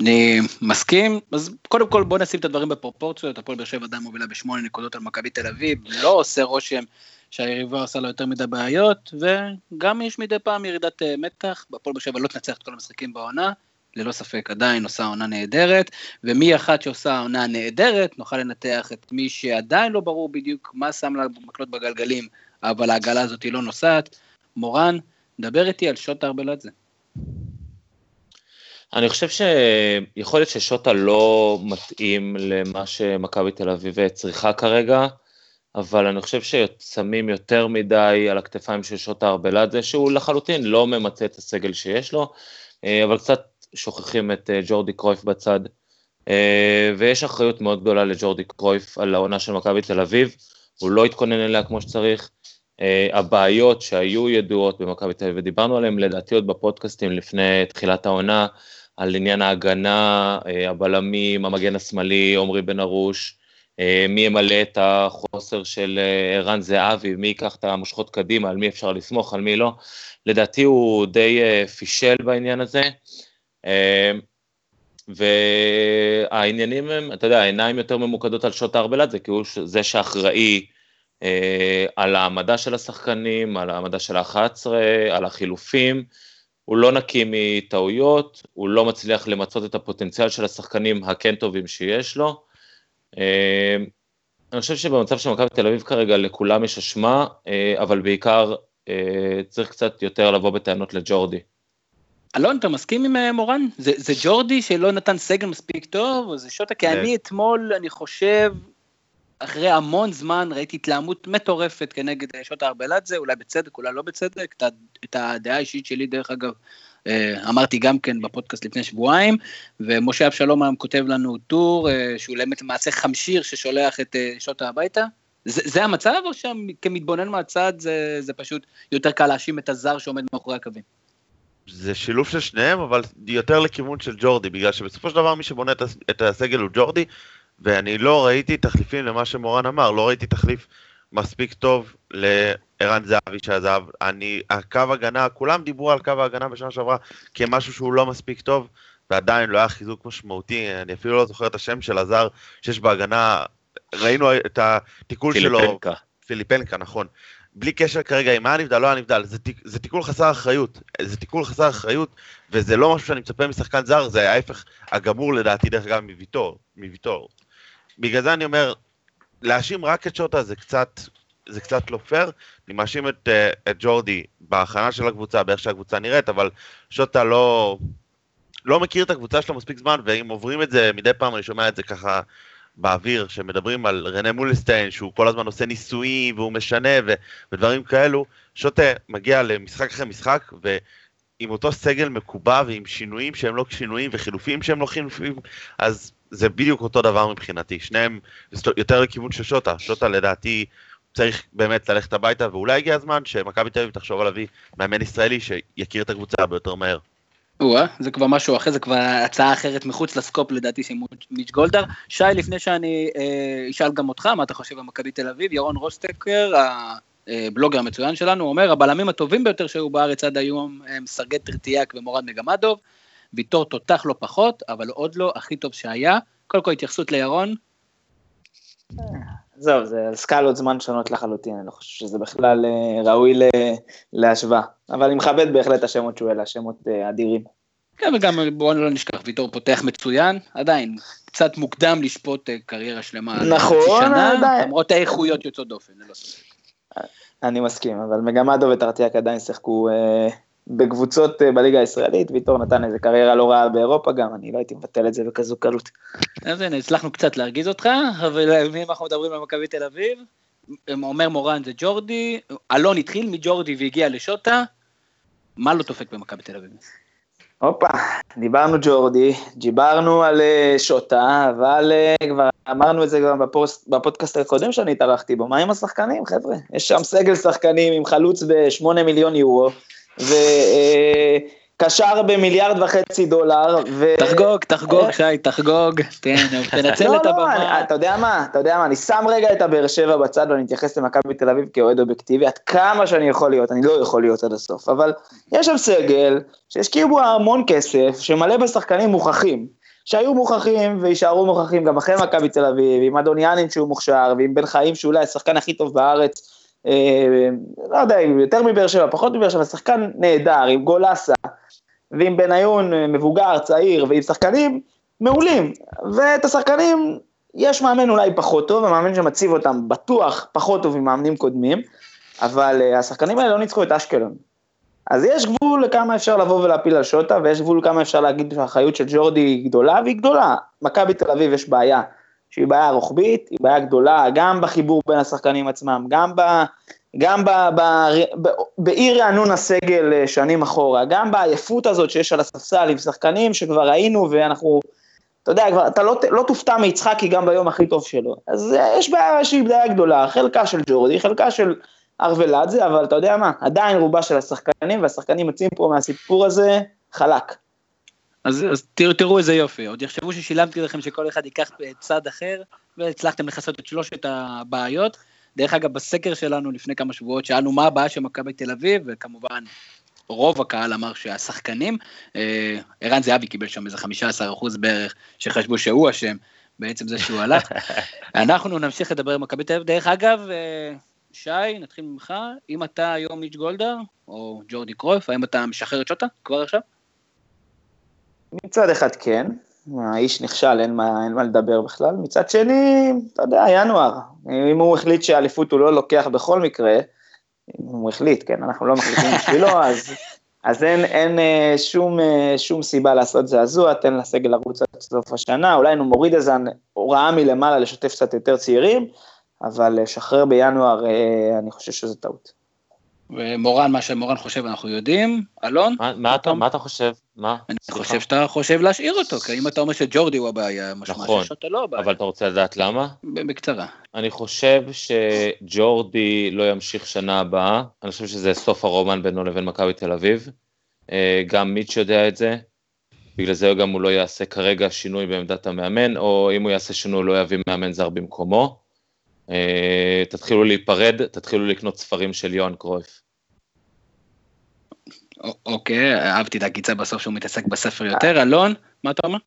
אני מסכים, אז קודם כל בוא נשים את הדברים בפרופורציות, הפועל באר שבע עדיין מובילה בשמונה נקודות על מכבי תל אביב, לא עושה רושם שהיריבה עושה לו יותר מדי בעיות, וגם יש מדי פעם ירידת אה, מתח, הפועל באר שבע לא תנצח את כל המשחקים בעונה, ללא ספק עדיין עושה עונה נהדרת, ומי אחת שעושה עונה נהדרת, נוכל לנתח את מי שעדיין לא ברור בדיוק מה שם לה מקלות בגלגלים, אבל העגלה הזאת היא לא נוסעת. מורן, דבר איתי על שוטה ארבלדזה. אני חושב שיכול להיות ששוטה לא מתאים למה שמכבי תל אביב צריכה כרגע, אבל אני חושב ששמים יותר מדי על הכתפיים של שוטה ארבלדזה, שהוא לחלוטין לא ממצה את הסגל שיש לו, אה, אבל קצת שוכחים את אה, ג'ורדי קרויף בצד, אה, ויש אחריות מאוד גדולה לג'ורדי קרויף על העונה של מכבי תל אביב, הוא לא התכונן אליה כמו שצריך, אה, הבעיות שהיו ידועות במכבי תל אביב, ודיברנו עליהן לדעתי עוד בפודקאסטים לפני תחילת העונה, על עניין ההגנה, הבלמים, המגן השמאלי, עמרי בן ארוש, מי ימלא את החוסר של ערן זהבי, מי ייקח את המושכות קדימה, על מי אפשר לסמוך, על מי לא. לדעתי הוא די פישל בעניין הזה. אמ, והעניינים הם, אתה יודע, העיניים יותר ממוקדות על שעות הארבלת, כי הוא זה שאחראי אה, על העמדה של השחקנים, על העמדה של ה-11, על החילופים, הוא לא נקי מטעויות, הוא לא מצליח למצות את הפוטנציאל של השחקנים הכן טובים שיש לו. אה, אני חושב שבמצב של מכבי תל אביב כרגע לכולם יש אשמה, אה, אבל בעיקר אה, צריך קצת יותר לבוא בטענות לג'ורדי. אלון, אתה מסכים עם אה, מורן? זה, זה ג'ורדי שלא נתן סגל מספיק טוב, או זה שוטה? כי אני אתמול, אני חושב, אחרי המון זמן ראיתי התלהמות מטורפת כנגד אה, שוטה ארבלדזה, אולי בצדק, אולי לא בצדק, את, את הדעה האישית שלי, דרך אגב, אה, אמרתי גם כן בפודקאסט לפני שבועיים, ומשה אבשלום היום כותב לנו טור, שהוא למעשה חמשיר ששולח את שוטה הביתה, זה, זה המצב, או שכמתבונן מהצד זה, זה פשוט יותר קל להאשים את הזר שעומד מאחורי הקווים? זה שילוב של שניהם, אבל יותר לכיוון של ג'ורדי, בגלל שבסופו של דבר מי שבונה את הסגל הוא ג'ורדי, ואני לא ראיתי תחליפים למה שמורן אמר, לא ראיתי תחליף מספיק טוב לערן זהבי שעזב. אני, הקו הגנה, כולם דיברו על קו ההגנה בשנה שעברה כמשהו שהוא לא מספיק טוב, ועדיין לא היה חיזוק משמעותי, אני אפילו לא זוכר את השם של הזר שיש בהגנה, ראינו את התיקול שלו. פיליפנקה. פיליפנקה, נכון. בלי קשר כרגע אם היה נבדל, לא היה נבדל, זה, זה תיקול חסר אחריות, זה תיקול חסר אחריות, וזה לא משהו שאני מצפה משחקן זר, זה ההפך הגמור לדעתי, דרך אגב, מוויטור, מוויטור. בגלל זה אני אומר, להאשים רק את שוטה זה קצת, זה קצת לא פייר, אני מאשים את, אה, את ג'ורדי בהכנה של הקבוצה, באיך שהקבוצה נראית, אבל שוטה לא, לא מכיר את הקבוצה שלו מספיק זמן, ואם עוברים את זה, מדי פעם אני שומע את זה ככה באוויר, שמדברים על רנה מולסטיין, שהוא כל הזמן עושה ניסויים והוא משנה ו, ודברים כאלו, שוטה מגיע למשחק אחרי משחק, ועם אותו סגל מקובע ועם שינויים שהם לא שינויים וחילופים שהם לא חילופים, אז זה בדיוק אותו דבר מבחינתי. שניהם יותר לכיוון של שוטה. שוטה לדעתי צריך באמת ללכת הביתה, ואולי הגיע הזמן שמכבי תל אביב תחשוב על להביא מאמן ישראלי שיכיר את הקבוצה הרבה יותר מהר. או זה כבר משהו אחר, זה כבר הצעה אחרת מחוץ לסקופ לדעתי של מיץ' גולדהר. שי, לפני שאני אה, אשאל גם אותך, מה אתה חושב על מכבי תל אביב, ירון רוסטקר, הבלוגר המצוין שלנו, אומר, הבלמים הטובים ביותר שהיו בארץ עד היום הם סרגי טרטיאק ומורד מגמדוב, ויטור תותח לא פחות, אבל עוד לא הכי טוב שהיה. קודם כל התייחסות לירון. זהו, זה על סקלות זמן שונות לחלוטין, אני לא חושב שזה בכלל אה, ראוי להשוואה. אבל אני מכבד בהחלט השמות שהוא העלה, שמות אה, אדירים. כן, וגם בואו לא נשכח, ויטור פותח מצוין, עדיין קצת מוקדם לשפוט אה, קריירה שלמה. נכון, עדיין. למרות האיכויות יוצאות דופן, ללא ספק. אני מסכים, אבל מגמדו וטרטיאק עדיין שיחקו בקבוצות אה, בליגה הישראלית, ויטור נתן איזה קריירה לא רעה באירופה גם, אני לא הייתי מבטל את זה בכזו קלות. אז הנה, הצלחנו קצת להרגיז אותך, אבל אם אנחנו מדברים על מכבי תל אביב, אומר מורן זה ג'ורדי, אלון התחיל מג'ורדי והגיע לשוטה, מה לא דופק במכבי תל אביב? הופה, דיברנו ג'ורדי, דיברנו על אה, שוטה, אבל אה, כבר אמרנו את זה גם בפוסט, בפודקאסט הקודם שאני התארחתי בו, מה עם השחקנים, חבר'ה? יש שם סגל שחקנים עם חלוץ ב-8 מיליון יורו, וקשר במיליארד וחצי דולר. ו... תחגוג, תחגוג, שי, תחגוג, תן, תנצל לא, את לא, הבמה. לא, אתה יודע מה, אתה יודע מה, אני שם רגע את הבאר שבע בצד ואני אתייחס למכבי תל אביב כאוהד אובייקטיבי, עד כמה שאני יכול להיות, אני לא יכול להיות עד הסוף, אבל יש שם סגל שהשקיעו בו המון כסף, שמלא בשחקנים מוכחים. שהיו מוכחים ויישארו מוכחים גם אחרי מכבי תל אביב, עם אדון יאנין שהוא מוכשר, ועם בן חיים שאולי השחקן הכי טוב בארץ, אה, לא יודע, יותר מבאר שבע, פחות מבאר שבע, שחקן נהדר, עם גולסה, ועם בניון אה, מבוגר, צעיר, ועם שחקנים מעולים. ואת השחקנים, יש מאמן אולי פחות טוב, המאמן שמציב אותם בטוח פחות טוב ממאמנים קודמים, אבל אה, השחקנים האלה לא ניצחו את אשקלון. אז יש גבול לכמה אפשר לבוא ולהפיל על שוטה, ויש גבול לכמה אפשר להגיד שהאחריות של ג'ורדי היא גדולה, והיא גדולה. מכבי תל אביב יש בעיה שהיא בעיה רוחבית, היא בעיה גדולה, גם בחיבור בין השחקנים עצמם, גם, ב, גם ב, ב, ב, באי רענון הסגל אה, שנים אחורה, גם בעייפות הזאת שיש על הספסל עם שחקנים שכבר ראינו ואנחנו, אתה יודע, כבר, אתה לא, לא תופתע מיצחקי גם ביום הכי טוב שלו. אז אה, יש בעיה שהיא בעיה גדולה, חלקה של ג'ורדי, חלקה של ארוולדזה, אבל אתה יודע מה, עדיין רובה של השחקנים, והשחקנים יוצאים פה מהסיפור הזה חלק. אז, אז תראו, תראו איזה יופי, עוד יחשבו ששילמתי לכם שכל אחד ייקח צד אחר, והצלחתם לכסות את שלושת הבעיות. דרך אגב, בסקר שלנו לפני כמה שבועות שאלנו מה הבעיה של מכבי תל אביב, וכמובן רוב הקהל אמר שהשחקנים, אה, ערן זהבי קיבל שם איזה 15 אחוז בערך, שחשבו שהוא אשם, בעצם זה שהוא הלך. [laughs] אנחנו נמשיך לדבר עם מכבי תל אביב. דרך אגב, אה, שי, נתחיל ממך, אם אתה היום מיץ' גולדהר, או ג'ורדי קרויף, האם אתה משחרר את שוטה כבר עכשיו? מצד אחד כן, האיש נכשל, אין מה, אין מה לדבר בכלל. מצד שני, אתה יודע, ינואר. אם הוא החליט שאליפות הוא לא לוקח בכל מקרה, אם הוא החליט, כן, אנחנו לא מחליטים בשבילו, [laughs] אז, אז אין, אין אה, שום, אה, שום סיבה לעשות זעזוע, תן לסגל לרוץ עד סוף השנה, אולי הוא מוריד איזה הוראה מלמעלה לשתף קצת יותר צעירים, אבל לשחרר בינואר, אה, אני חושב שזו טעות. ומורן, מה שמורן חושב אנחנו יודעים. אלון? מה, מה, אתה, מה אתה חושב? מה? אני סליחה. חושב שאתה חושב להשאיר אותו, כי אם אתה אומר שג'ורדי הוא הבעיה, משמע נכון, ששוטה לא הבעיה. אבל אתה רוצה לדעת למה? בקצרה. אני חושב שג'ורדי לא ימשיך שנה הבאה, אני חושב שזה סוף הרומן בינו לבין מכבי תל אביב. אה, גם מיץ' יודע את זה, בגלל זה גם הוא לא יעשה כרגע שינוי בעמדת המאמן, או אם הוא יעשה שינוי הוא לא יביא מאמן זר במקומו. אה, תתחילו להיפרד, תתחילו לקנות ספרים של יוהאן קרויף. אוקיי, אהבתי את הקיצה בסוף שהוא מתעסק בספר יותר. אלון, מה אתה אומר?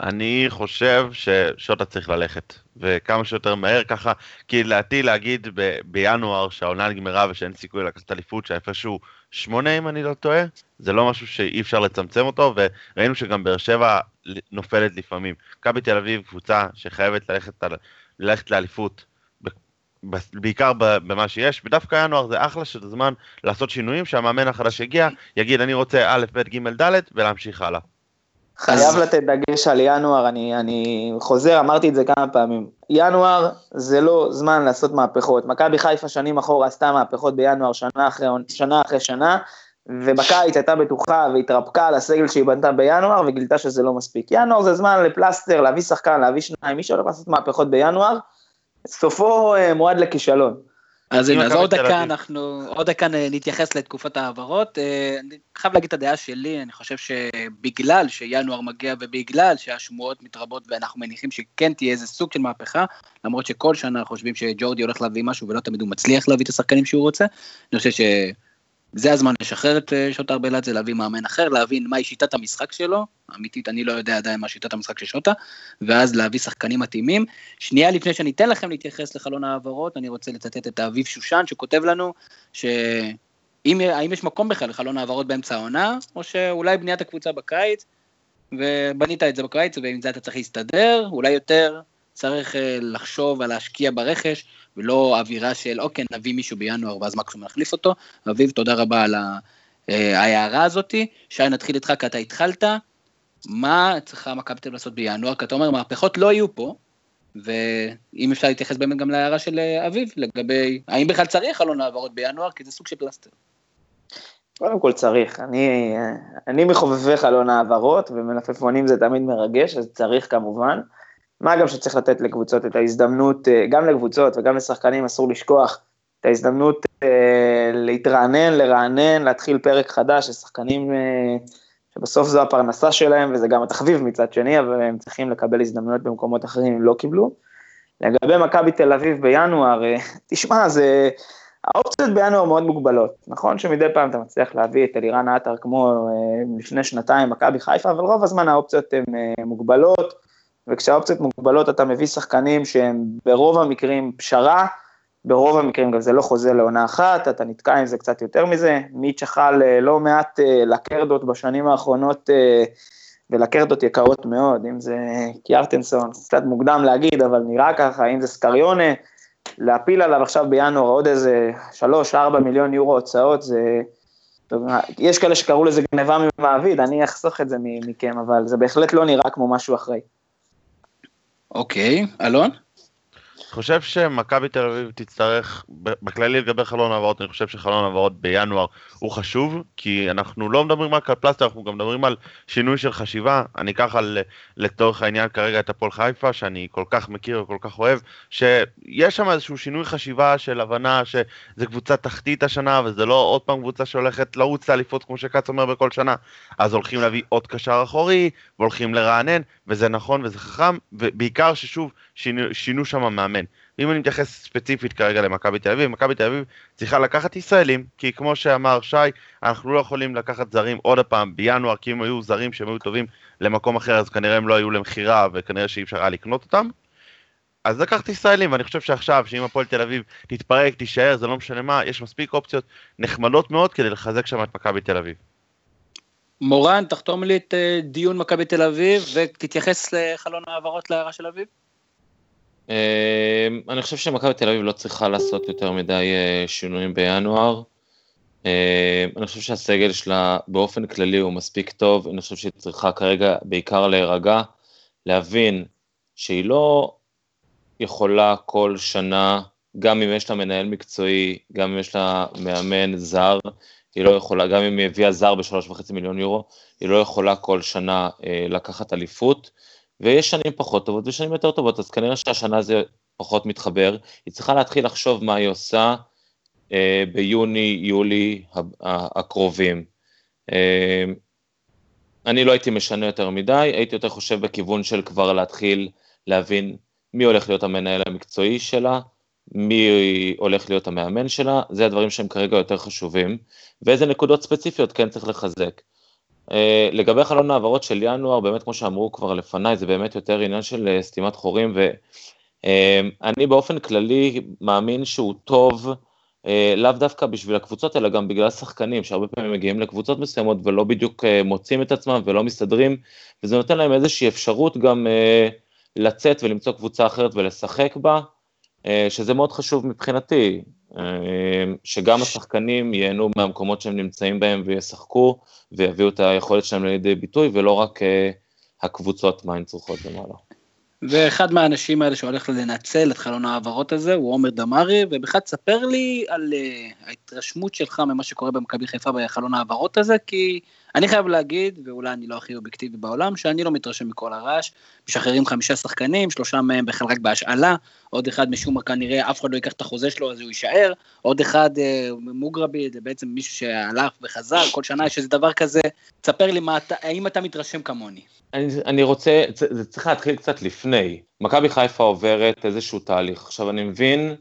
אני חושב ששוטה צריך ללכת, וכמה שיותר מהר ככה, כי לדעתי להגיד ב- בינואר שהעונה נגמרה ושאין סיכוי לקחת אליפות, שההפרש הוא שמונה אם אני לא טועה, זה לא משהו שאי אפשר לצמצם אותו, וראינו שגם באר שבע נופלת לפעמים. מכבי תל אביב קבוצה שחייבת ללכת, ללכת לאליפות, בעיקר במה שיש, ודווקא ינואר זה אחלה של זמן לעשות שינויים, שהמאמן החדש יגיע, יגיד אני רוצה א', ב', ג', ד', ולהמשיך הלאה. חייב לתת דגש על ינואר, אני, אני חוזר, אמרתי את זה כמה פעמים. ינואר זה לא זמן לעשות מהפכות. מכבי חיפה שנים אחורה עשתה מהפכות בינואר שנה אחרי, שנה אחרי שנה, ובקיץ הייתה בטוחה והתרפקה על הסגל שהיא בנתה בינואר, וגילתה שזה לא מספיק. ינואר זה זמן לפלסטר, להביא שחקן, להביא שניים, מי שהולך לעשות מהפכות בינואר, סופו אה, מועד לכישלון. אז הנה, אז עוד דקה. אנחנו, עוד דקה נתייחס לתקופת ההעברות. אה, אני חייב להגיד את הדעה שלי, אני חושב שבגלל שינואר מגיע ובגלל שהשמועות מתרבות ואנחנו מניחים שכן תהיה איזה סוג של מהפכה, למרות שכל שנה חושבים שג'ורדי הולך להביא משהו ולא תמיד הוא מצליח להביא את השחקנים שהוא רוצה, אני חושב שזה הזמן לשחרר את אה, שוטה ארבלת, להביא מאמן אחר, להבין מהי שיטת המשחק שלו, אמיתית אני לא יודע עדיין מה שיטת המשחק של שוטה, ואז להביא שחקנים מתאימים. שנייה לפני שאני אתן לכם להתייחס לחלון העברות, אני רוצה לצטט את האביב שושן שכותב לנו, שאם האם יש מקום בכלל לחלון העברות באמצע העונה, או שאולי בניית הקבוצה בקיץ, ובנית את זה בקיץ, ועם זה אתה צריך להסתדר, אולי יותר צריך אה, לחשוב על להשקיע ברכש, ולא אווירה של אוקיי, נביא מישהו בינואר ואז מקסימום נחליף אותו. אביב, תודה רבה על אה, ההערה הזאתי. שי, נתחיל איתך כי אתה התחלת. מה צריכה מכבי תל לעשות בינואר? כי אתה אומר, מהפכות לא יהיו פה, ואם אפשר להתייחס באמת גם להערה של אה, אביב, לגבי האם בכלל צריך חלון העברות בינואר, כי זה סוג של פלסטר. קודם כל צריך, אני, אני מחובבי חלון העברות, ומלפפונים זה תמיד מרגש, אז צריך כמובן. מה גם שצריך לתת לקבוצות את ההזדמנות, אה, גם לקבוצות וגם לשחקנים אסור לשכוח את ההזדמנות אה, להתרענן, לרענן, להתחיל פרק חדש, לשחקנים אה, שבסוף זו הפרנסה שלהם, וזה גם התחביב מצד שני, אבל הם צריכים לקבל הזדמנויות במקומות אחרים אם לא קיבלו. לגבי מכבי תל אביב בינואר, [laughs] תשמע, זה... האופציות בינואר מאוד מוגבלות. נכון שמדי פעם אתה מצליח להביא את אלירן עטר כמו לפני שנתיים מכבי חיפה, אבל רוב הזמן האופציות הן מוגבלות, וכשהאופציות מוגבלות אתה מביא שחקנים שהם ברוב המקרים פשרה, ברוב המקרים גם זה לא חוזה לעונה אחת, אתה נתקע עם זה קצת יותר מזה. מיץ' אכל אה, לא מעט אה, לקרדות בשנים האחרונות, אה, ולקרדות יקרות מאוד, אם זה קיארטנסון, קצת מוקדם להגיד, אבל נראה ככה, אם זה סקריונה, להפיל עליו עכשיו בינואר עוד איזה 3-4 מיליון יורו הוצאות, זה... יש כאלה שקראו לזה גניבה ממעביד, אני אחסוך את זה מכם, אבל זה בהחלט לא נראה כמו משהו אחראי. אוקיי, אלון? חושב שמכבי תל אביב תצטרך, בכללי לגבי חלון העברות, אני חושב שחלון העברות בינואר הוא חשוב, כי אנחנו לא מדברים רק על פלסטר, אנחנו גם מדברים על שינוי של חשיבה. אני אקח על, לצורך העניין כרגע את הפועל חיפה, שאני כל כך מכיר וכל כך אוהב, שיש שם איזשהו שינוי חשיבה של הבנה שזה קבוצה תחתית השנה, וזה לא עוד פעם קבוצה שהולכת לרוץ לאליפות, כמו שכץ אומר בכל שנה. אז הולכים להביא עוד קשר אחורי, והולכים לרענן, וזה נכון וזה חכם, ובעיקר ששוב, שינו, שינו שם מאמן. אם אני מתייחס ספציפית כרגע למכבי תל אביב, מכבי תל אביב צריכה לקחת ישראלים, כי כמו שאמר שי, אנחנו לא יכולים לקחת זרים עוד הפעם בינואר, כי אם היו זרים שהם היו טובים למקום אחר, אז כנראה הם לא היו למכירה, וכנראה שאי אפשר היה לקנות אותם. אז לקחת ישראלים, ואני חושב שעכשיו, שאם הפועל תל אביב תתפרק, תישאר, זה לא משנה מה, יש מספיק אופציות נחמדות מאוד כדי לחזק שם את מכבי תל אביב. מורן, תחתום לי את אה, דיון מכבי תל אביב, ותתייחס לחלון העברות להערה של אביב. אה, אני חושב שמכבי תל אביב לא צריכה לעשות יותר מדי אה, שינויים בינואר. אה, אני חושב שהסגל שלה באופן כללי הוא מספיק טוב, אני חושב שהיא צריכה כרגע בעיקר להירגע, להבין שהיא לא יכולה כל שנה גם אם יש לה מנהל מקצועי, גם אם יש לה מאמן זר, היא לא יכולה, גם אם היא הביאה זר בשלוש וחצי מיליון יורו, היא לא יכולה כל שנה אה, לקחת אליפות, ויש שנים פחות טובות ושנים יותר טובות, אז כנראה שהשנה זה פחות מתחבר, היא צריכה להתחיל לחשוב מה היא עושה אה, ביוני, יולי הקרובים. אה, אני לא הייתי משנה יותר מדי, הייתי יותר חושב בכיוון של כבר להתחיל להבין מי הולך להיות המנהל המקצועי שלה, מי הולך להיות המאמן שלה, זה הדברים שהם כרגע יותר חשובים, ואיזה נקודות ספציפיות כן צריך לחזק. Uh, לגבי חלון העברות של ינואר, באמת כמו שאמרו כבר לפניי, זה באמת יותר עניין של uh, סתימת חורים, ואני uh, באופן כללי מאמין שהוא טוב, לאו דווקא בשביל הקבוצות, אלא גם בגלל השחקנים, שהרבה פעמים מגיעים לקבוצות מסוימות ולא בדיוק מוצאים את עצמם ולא מסתדרים, וזה נותן להם איזושהי אפשרות גם לצאת ולמצוא קבוצה אחרת ולשחק בה, אה, שזה מאוד חשוב מבחינתי, אה, שגם השחקנים ייהנו מהמקומות שהם נמצאים בהם וישחקו ויביאו את היכולת שלהם לידי ביטוי, ולא רק אה, הקבוצות מה הן צריכות למעלה. ואחד מהאנשים האלה שהולך לנצל את חלון ההעברות הזה הוא עומר דמארי, ובכלל תספר לי על uh, ההתרשמות שלך ממה שקורה במכבי חיפה בחלון ההעברות הזה, כי אני חייב להגיד, ואולי אני לא הכי אובייקטיבי בעולם, שאני לא מתרשם מכל הרעש. משחררים חמישה שחקנים, שלושה מהם בכלל רק בהשאלה, עוד אחד משום מה כנראה אף אחד לא ייקח את החוזה שלו אז הוא יישאר, עוד אחד uh, מוגרבי, זה בעצם מישהו שהלך וחזר, כל שנה יש איזה דבר כזה. תספר לי מה אתה, האם אתה מתרשם כמוני. אני, אני רוצה, זה, צריך להתחיל קצת לפני. מכבי חיפה עוברת איזשהו תהליך. עכשיו אני מבין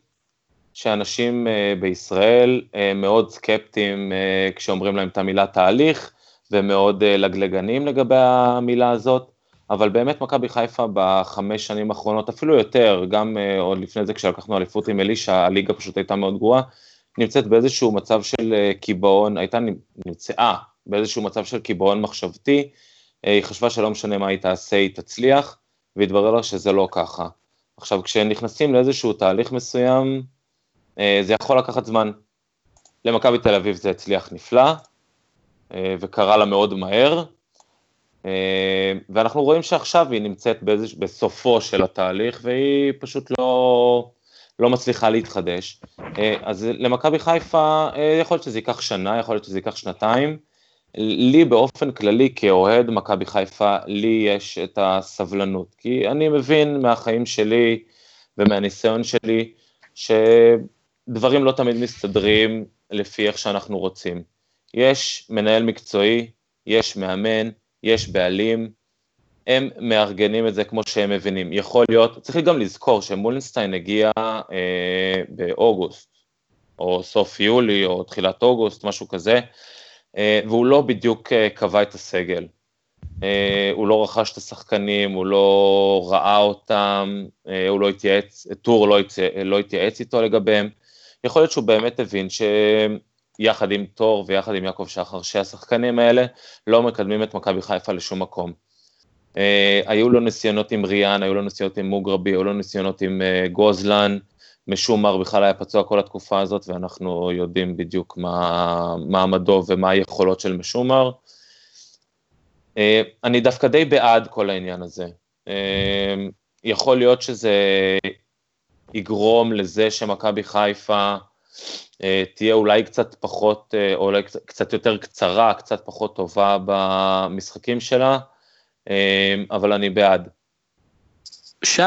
שאנשים uh, בישראל uh, מאוד סקפטיים uh, כשאומרים להם את המילה תהליך, ומאוד uh, לגלגנים לגבי המילה הזאת, אבל באמת מכבי חיפה בחמש שנים האחרונות, אפילו יותר, גם uh, עוד לפני זה כשלקחנו אליפות עם אלישע, הליגה פשוט הייתה מאוד גרועה, נמצאת באיזשהו מצב של uh, קיבעון, הייתה נמצאה באיזשהו מצב של קיבעון מחשבתי, אה, היא חשבה שלא משנה מה היא תעשה, היא תצליח, והתברר לה שזה לא ככה. עכשיו, כשנכנסים לאיזשהו תהליך מסוים, אה, זה יכול לקחת זמן. למכבי תל אביב זה הצליח נפלא, אה, וקרה לה מאוד מהר, ואנחנו רואים שעכשיו היא נמצאת באיזוש, בסופו של התהליך, והיא פשוט לא, לא מצליחה להתחדש. אז למכבי חיפה, יכול להיות שזה ייקח שנה, יכול להיות שזה ייקח שנתיים, לי באופן כללי כאוהד מכבי חיפה, לי יש את הסבלנות, כי אני מבין מהחיים שלי ומהניסיון שלי, שדברים לא תמיד מסתדרים לפי איך שאנחנו רוצים. יש מנהל מקצועי, יש מאמן, יש בעלים, הם מארגנים את זה כמו שהם מבינים. יכול להיות, צריך גם לזכור שמולנשטיין הגיע אה, באוגוסט, או סוף יולי, או תחילת אוגוסט, משהו כזה, אה, והוא לא בדיוק אה, קבע את הסגל. אה, הוא לא רכש את השחקנים, הוא לא ראה אותם, הוא לא התייעץ, טור לא, התייעץ, לא התייעץ איתו לגביהם. יכול להיות שהוא באמת הבין שיחד עם טור ויחד עם יעקב שחר, שהשחקנים האלה לא מקדמים את מכבי חיפה לשום מקום. היו לו ניסיונות עם ריאן, היו לו ניסיונות עם מוגרבי, היו לו ניסיונות עם גוזלן, משומר בכלל היה פצוע כל התקופה הזאת, ואנחנו יודעים בדיוק מה מעמדו ומה היכולות של משומר. אה, אני דווקא די בעד כל העניין הזה. אה, יכול להיות שזה יגרום לזה שמכבי חיפה אה, תהיה אולי קצת פחות, או אולי קצת יותר קצרה, קצת פחות טובה במשחקים שלה, אבל אני בעד. שי,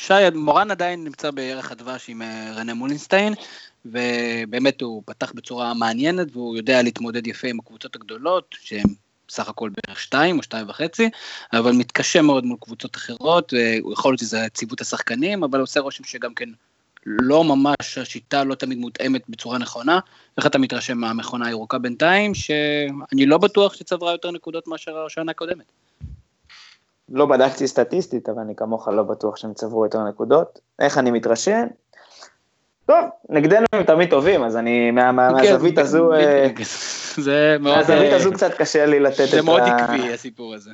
שי, מורן עדיין נמצא בערך הדבש עם אה, רנה מולינסטיין, ובאמת הוא פתח בצורה מעניינת, והוא יודע להתמודד יפה עם הקבוצות הגדולות, שהן בסך הכל בערך שתיים או שתיים וחצי, אבל מתקשה מאוד מול קבוצות אחרות, יכול להיות שזה ציוות השחקנים, אבל עושה רושם שגם כן לא ממש, השיטה לא תמיד מותאמת בצורה נכונה. איך אתה מתרשם מהמכונה הירוקה בינתיים, שאני לא בטוח שצברה יותר נקודות מאשר השנה הקודמת. לא בדקתי סטטיסטית, אבל אני כמוך לא בטוח שהם צברו יותר נקודות. איך אני מתרשם? טוב, נגדנו הם תמיד טובים, אז אני, מה, מה, כן, מהזווית הזו, אה, זה מאוד, מהזווית הזו קצת קשה לי לתת את ה... זה מאוד עקבי הסיפור הזה.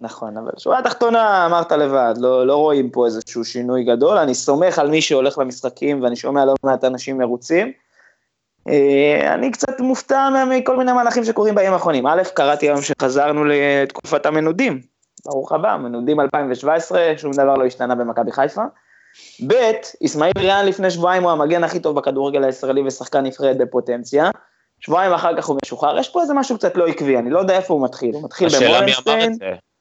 נכון, אבל שורה תחתונה אמרת לבד, לא, לא רואים פה איזשהו שינוי גדול, אני סומך על מי שהולך למשחקים ואני שומע לא מעט אנשים מרוצים. אה, אני קצת מופתע מכל מיני מהלכים שקורים בימים האחרונים. א', קראתי היום שחזרנו לתקופת המנודים, ברוך הבא, מנודים 2017, שום דבר לא השתנה במכבי חיפה. ב', אסמאעיל ריאן לפני שבועיים הוא המגן הכי טוב בכדורגל הישראלי ושחקן נבחרת בפוטנציה. שבועיים אחר כך הוא משוחרר, יש פה איזה משהו קצת לא עקבי, אני לא יודע איפה הוא מתחיל, הוא מתחיל במולנסטיין.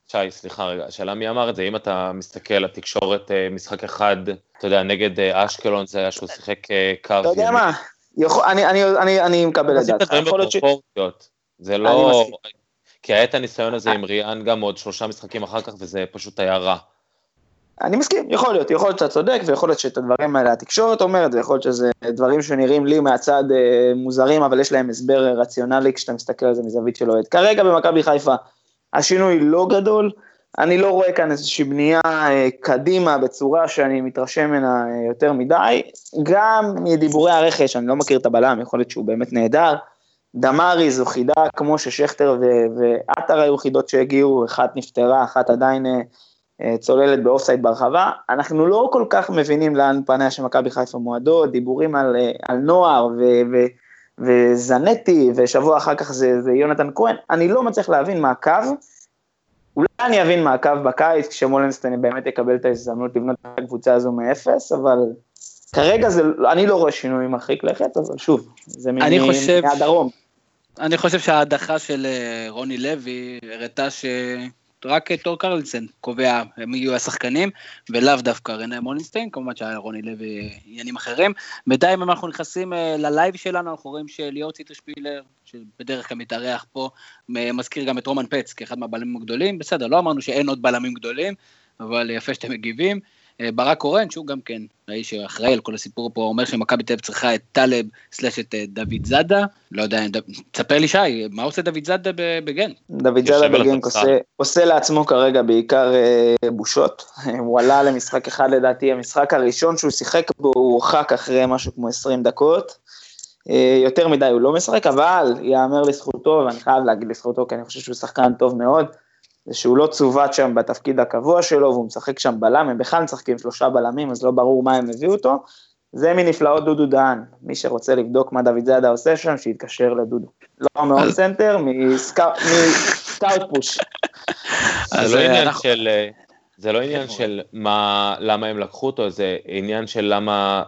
שי, סליחה רגע, השאלה מי אמר את זה, אם אתה מסתכל, התקשורת, אה, משחק אחד, אתה יודע, נגד אה, אשקלון זה היה שהוא שיחק אה, קו... אתה יודע מה, אני, אני, אני, אני מקבל את דעתך. יכול להיות ש... זה לא... כי היה את הניסיון הזה עם ריאן גם עוד שלושה משחקים אחר כך, וזה פשוט היה רע. אני מסכים, יכול להיות, יכול להיות שאתה צודק, ויכול להיות שאת הדברים האלה התקשורת אומרת, ויכול להיות שזה דברים שנראים לי מהצד אה, מוזרים, אבל יש להם הסבר רציונלי כשאתה מסתכל על זה מזווית של אוהד. כרגע במכבי חיפה השינוי לא גדול, אני לא רואה כאן איזושהי בנייה אה, קדימה בצורה שאני מתרשם ממנה אה, יותר מדי, גם מדיבורי הרכש, אני לא מכיר את הבלם, יכול להיות שהוא באמת נהדר. דמארי זו חידה כמו ששכטר ועטר היו חידות שהגיעו, אחת נפטרה, אחת עדיין אה, צוללת באופסייד ברחבה. אנחנו לא כל כך מבינים לאן פניה של מכבי חיפה מועדות, דיבורים על, על נוער ו, ו, וזנטי, ושבוע אחר כך זה, זה יונתן כהן, אני לא מצליח להבין מה הקו. אולי אני אבין מה הקו בקיץ, כשמולנסטיין באמת יקבל את ההזדמנות לבנות את הקבוצה הזו מאפס, אבל כרגע זה, אני לא רואה שינוי מרחיק לכת, אבל שוב, זה מהדרום. אני חושב שההדחה של אה, רוני לוי הראתה ש... רק תור קרלסן קובע מי יהיו השחקנים, ולאו דווקא רנה מולינסטיין, כמובן שהיה רוני לוי עניינים אחרים. בינתיים אם אנחנו נכנסים אה, ללייב שלנו, אנחנו רואים שליאור ציטרשפילר, שבדרך כלל מתארח פה, מזכיר גם את רומן פץ כאחד מהבלמים הגדולים, בסדר, לא אמרנו שאין עוד בלמים גדולים, אבל יפה שאתם מגיבים. אה, ברק קורן, שהוא גם כן האיש שאחראי על כל הסיפור פה, אומר שמכבי תל אביב צריכה את טלב slash את אה, דוד זאדה. לא יודע, תספר לי שי, מה עושה דוד זאדה בגן? דוד זאדה בגן עושה, עושה לעצמו כרגע בעיקר אה, בושות. [laughs] הוא עלה למשחק אחד לדעתי, המשחק הראשון שהוא שיחק בו, הוא הורחק אחרי משהו כמו 20 דקות. אה, יותר מדי הוא לא משחק, אבל ייאמר לזכותו, ואני חייב להגיד לזכותו, כי אני חושב שהוא שחקן טוב מאוד. זה שהוא לא צוות שם בתפקיד הקבוע שלו, והוא משחק שם בלם, הם בכלל משחקים שלושה בלמים, אז לא ברור מה הם הביאו אותו. זה מנפלאות דודו דהן, מי שרוצה לבדוק מה דוד זאדה עושה שם, שיתקשר לדודו. לא מאוד סנטר, מסקאוט פוש. זה לא עניין של... זה לא עניין של מה, למה הם לקחו אותו, זה עניין של למה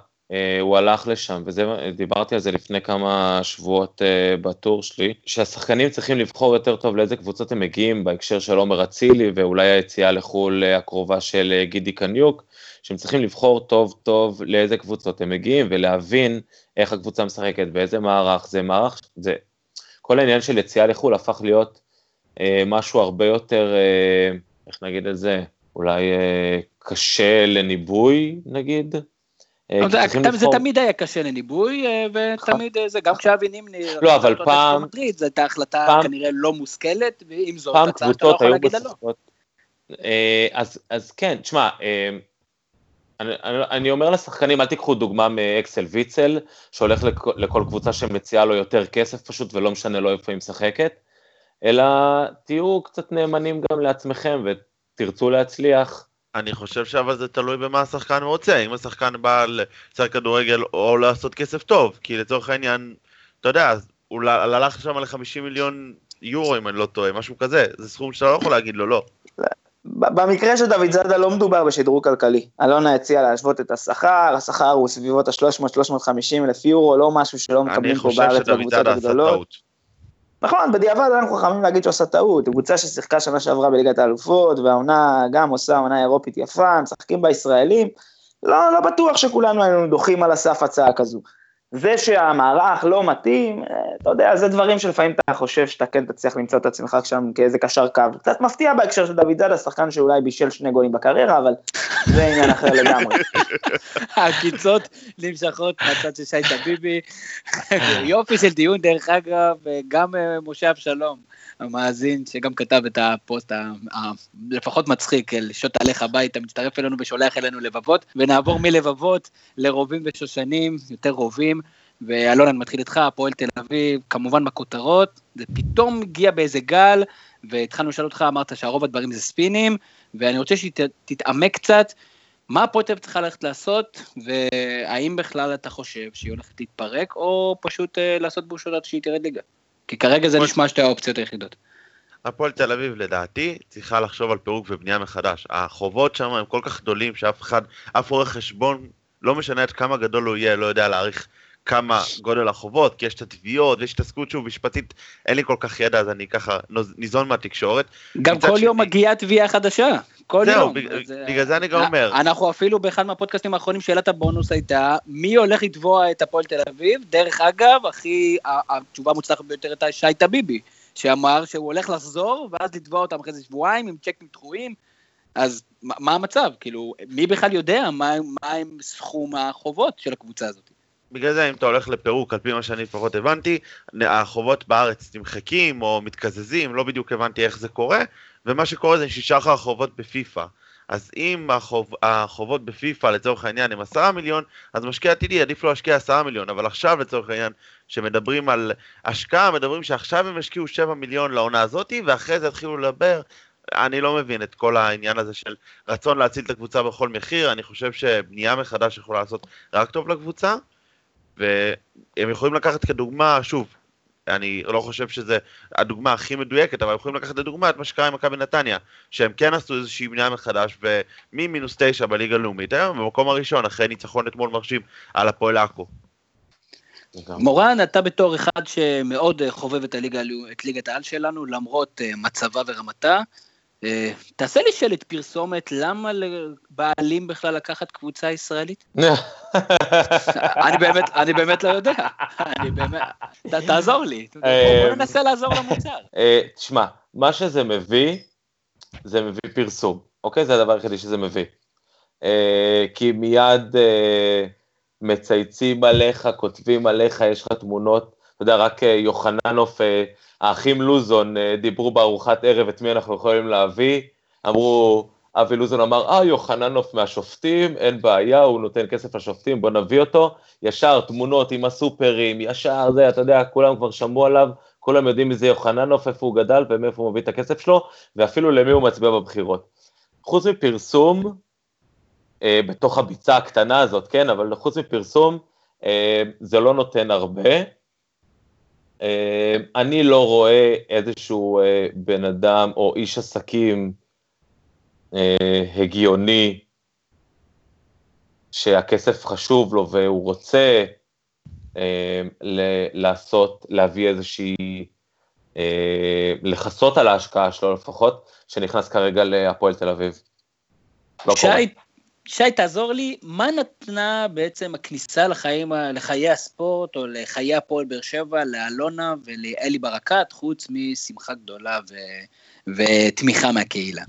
הוא הלך לשם, ודיברתי על זה לפני כמה שבועות אה, בטור שלי, שהשחקנים צריכים לבחור יותר טוב לאיזה קבוצות הם מגיעים בהקשר של עומר אצילי ואולי היציאה לחו"ל אה, הקרובה של גידי קניוק, שהם צריכים לבחור טוב טוב לאיזה קבוצות הם מגיעים ולהבין איך הקבוצה משחקת, באיזה מערך, זה מערך, זה, כל העניין של יציאה לחו"ל הפך להיות אה, משהו הרבה יותר, אה, איך נגיד את זה, אולי אה, קשה לניבוי נגיד, אה, זה תמיד היה קשה לניבוי, אה, ותמיד אה, זה, גם כשאבי נימני... לא, אבל פעם... זו הייתה החלטה כנראה לא מושכלת, ועם זאת, אתה לא יכול להגיד לא. אז כן, תשמע, אני אומר לשחקנים, אל תיקחו דוגמה מאקסל ויצל, שהולך לכל קבוצה שמציעה לו יותר כסף פשוט, ולא משנה לו איפה היא משחקת, אלא תהיו קצת נאמנים גם לעצמכם, ותרצו להצליח. אני חושב שאבל זה תלוי במה השחקן רוצה, אם השחקן בא לשחק כדורגל או לעשות כסף טוב, כי לצורך העניין, אתה יודע, הוא הלך שם ל-50 מיליון יורו אם אני לא טועה, משהו כזה, זה סכום שאתה לא יכול להגיד לו לא. במקרה של דוד זאדה לא מדובר בשדרוג כלכלי. אלונה הציעה להשוות את השכר, השכר הוא סביבות ה-300-350 אלף יורו, לא משהו שלא מקבלים פה בארץ בקבוצות הגדולות. נכון, בדיעבד אנחנו חכמים להגיד שהוא עשה טעות, קבוצה ששיחקה שנה שעברה בליגת האלופות, והעונה גם עושה עונה אירופית יפה, משחקים בה ישראלים, לא, לא בטוח שכולנו היינו דוחים על הסף הצעה כזו. זה שהמערך לא מתאים, אה, אתה יודע, זה דברים שלפעמים אתה חושב שאתה כן תצליח למצוא את עצמך שם כאיזה קשר קו. קצת מפתיע בהקשר של דוד זאדה, שחקן שאולי בישל שני גולים בקריירה, אבל זה עניין אחר לגמרי. [laughs] העקיצות נמשכות מהצד של שי טביבי. [laughs] יופי של דיון, דרך אגב, גם אה, משה אבשלום. המאזין שגם כתב את הפוסט הלפחות מצחיק, שוט עליך הביתה, מצטרף אלינו ושולח אלינו לבבות, ונעבור מלבבות לרובים ושושנים, יותר רובים. ואלון, אני מתחיל איתך, הפועל תל אביב, כמובן בכותרות, זה פתאום הגיע באיזה גל, והתחלנו לשאול אותך, אמרת שהרוב הדברים זה ספינים, ואני רוצה שתתעמק קצת, מה הפועל תל אביב צריכה ללכת לעשות, והאם בכלל אתה חושב שהיא הולכת להתפרק, או פשוט uh, לעשות בושות עד שהיא תרד ליגה? כי כרגע זה נשמע שתי האופציות היחידות. הפועל תל אביב לדעתי צריכה לחשוב על פירוק ובנייה מחדש. החובות שם הם כל כך גדולים שאף אחד, אף עורך חשבון, לא משנה עד כמה גדול הוא יהיה, לא יודע להעריך כמה גודל החובות, כי יש את התביעות ויש התעסקות שוב משפטית, אין לי כל כך ידע אז אני ככה ניזון מהתקשורת. גם כל יום מגיעה תביעה חדשה, כל זהו, יום. בג- אז, בגלל זה אני גם אה, אומר. אנחנו אפילו באחד מהפודקאסטים האחרונים שאלת הבונוס הייתה, מי הולך לתבוע את הפועל תל אביב? דרך אגב, הכי, התשובה המוצלחת ביותר הייתה שי טביבי, שאמר שהוא הולך לחזור ואז לתבוע אותם אחרי זה שבועיים עם צ'קים דחויים. אז מה המצב? כאילו, מי בכלל יודע מה מה הם סכום החובות של הקבוצה הזאת? בגלל זה אם אתה הולך לפירוק, על פי מה שאני לפחות הבנתי, החובות בארץ נמחקים או מתקזזים, לא בדיוק הבנתי איך זה קורה, ומה שקורה זה ששחר החובות בפיפא. אז אם החוב, החובות בפיפא לצורך העניין הם עשרה מיליון, אז משקיע עתידי עדיף לו להשקיע עשרה מיליון, אבל עכשיו לצורך העניין, שמדברים על השקעה, מדברים שעכשיו הם ישקיעו שבע מיליון לעונה הזאתי, ואחרי זה יתחילו לדבר. אני לא מבין את כל העניין הזה של רצון להציל את הקבוצה בכל מחיר, אני חושב שבנייה מחדש יכולה לעשות רק טוב לקבוצה, והם יכולים לקחת כדוגמה, שוב, אני לא חושב שזה הדוגמה הכי מדויקת, אבל יכולים לקחת לדוגמה את מה שקרה עם מכבי נתניה, שהם כן עשו איזושהי בנייה מחדש, וממינוס תשע בליגה הלאומית, היום במקום הראשון, אחרי ניצחון אתמול מרשים על הפועל עכו. מורן, אתה בתור אחד שמאוד חובב את, הליגה, את ליגת העל שלנו, למרות אה, מצבה ורמתה, תעשה לי שלט פרסומת, למה לבעלים בכלל לקחת קבוצה ישראלית? [laughs] אני באמת, אני באמת לא יודע. אני באמת, תעזור לי. בוא בוא ננסה לעזור למוצר. אה, תשמע, מה שזה מביא, זה מביא פרסום, אוקיי? זה הדבר היחידי שזה מביא. אה, כי מיד אה, מצייצים עליך, כותבים עליך, יש לך תמונות, אתה יודע, רק אה, יוחננוף, אה, האחים לוזון אה, דיברו בארוחת ערב את מי אנחנו יכולים להביא, אמרו, אבי לוזון אמר, אה, יוחננוף מהשופטים, אין בעיה, הוא נותן כסף לשופטים, בוא נביא אותו. ישר תמונות עם הסופרים, ישר זה, אתה יודע, כולם כבר שמעו עליו, כולם יודעים מי זה יוחננוף, איפה הוא גדל ומאיפה הוא מביא את הכסף שלו, ואפילו למי הוא מצביע בבחירות. חוץ מפרסום, אה, בתוך הביצה הקטנה הזאת, כן, אבל חוץ מפרסום, אה, זה לא נותן הרבה. אה, אני לא רואה איזשהו אה, בן אדם או איש עסקים אה, הגיוני, שהכסף חשוב לו והוא רוצה לעשות, להביא איזושהי, לכסות על ההשקעה שלו לפחות, שנכנס כרגע להפועל תל אביב. לא. שי, שי, תעזור לי, מה נתנה בעצם הכניסה לחיים, לחיי הספורט, או לחיי הפועל באר שבע, לאלונה ולאלי ברקת, חוץ משמחה גדולה ו... ותמיכה מהקהילה?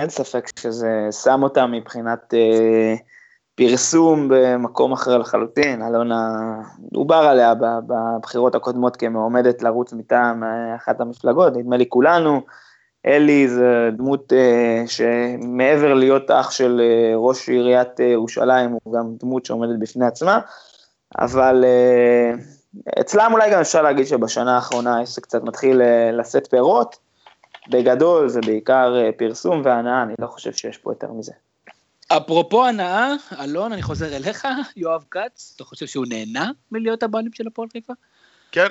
אין ספק שזה שם אותם מבחינת אה, פרסום במקום אחר לחלוטין. אלונה, דובר עליה בבחירות הקודמות כמועמדת לרוץ מטעם אה, אחת המפלגות, נדמה לי כולנו. אלי זה דמות אה, שמעבר להיות אח של אה, ראש עיריית אה, ירושלים, הוא גם דמות שעומדת בפני עצמה, אבל אה, אצלם אולי גם אפשר להגיד שבשנה האחרונה העסק קצת מתחיל אה, לשאת פירות. בגדול זה בעיקר אה, פרסום והנאה, אני לא חושב שיש פה יותר מזה. אפרופו הנאה, אלון, אני חוזר אליך, יואב כץ, אתה חושב שהוא נהנה מלהיות הבעלים של הפועל חיפה? כן,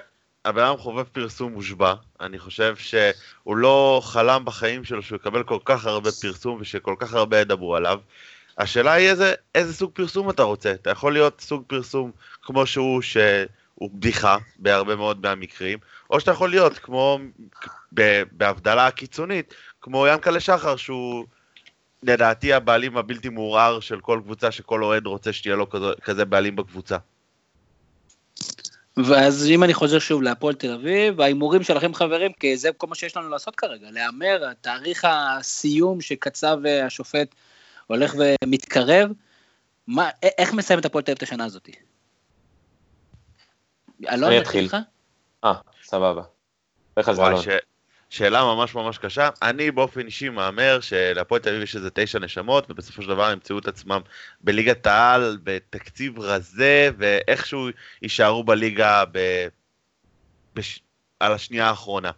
הבן אדם חובב פרסום מושבע, אני חושב שהוא לא חלם בחיים שלו שהוא יקבל כל כך הרבה פרסום ושכל כך הרבה ידברו עליו. השאלה היא איזה, איזה סוג פרסום אתה רוצה, אתה יכול להיות סוג פרסום כמו שהוא, שהוא בדיחה בהרבה מאוד מהמקרים, או שאתה יכול להיות כמו, בהבדלה הקיצונית, כמו ינקלה שחר שהוא לדעתי הבעלים הבלתי מעורער של כל קבוצה שכל אוהד רוצה שתהיה לו כזה, כזה בעלים בקבוצה. ואז אם אני חוזר שוב להפועל תל אביב, ההימורים שלכם חברים, כי זה כל מה שיש לנו לעשות כרגע, להמר, תאריך הסיום שקצב אה, השופט הולך ומתקרב, מה, א- איך מסיים את הפועל תל אביב את השנה הזאת? אלון, אני אתחיל. אה, סבבה. לך על זה, אלון. שאלה ממש ממש קשה. אני באופן אישי מהמר שלהפועל תל אביב יש איזה תשע נשמות, ובסופו של דבר ימצאו את עצמם בליגת העל, בתקציב רזה, ואיכשהו יישארו בליגה ב... בש... על השנייה האחרונה.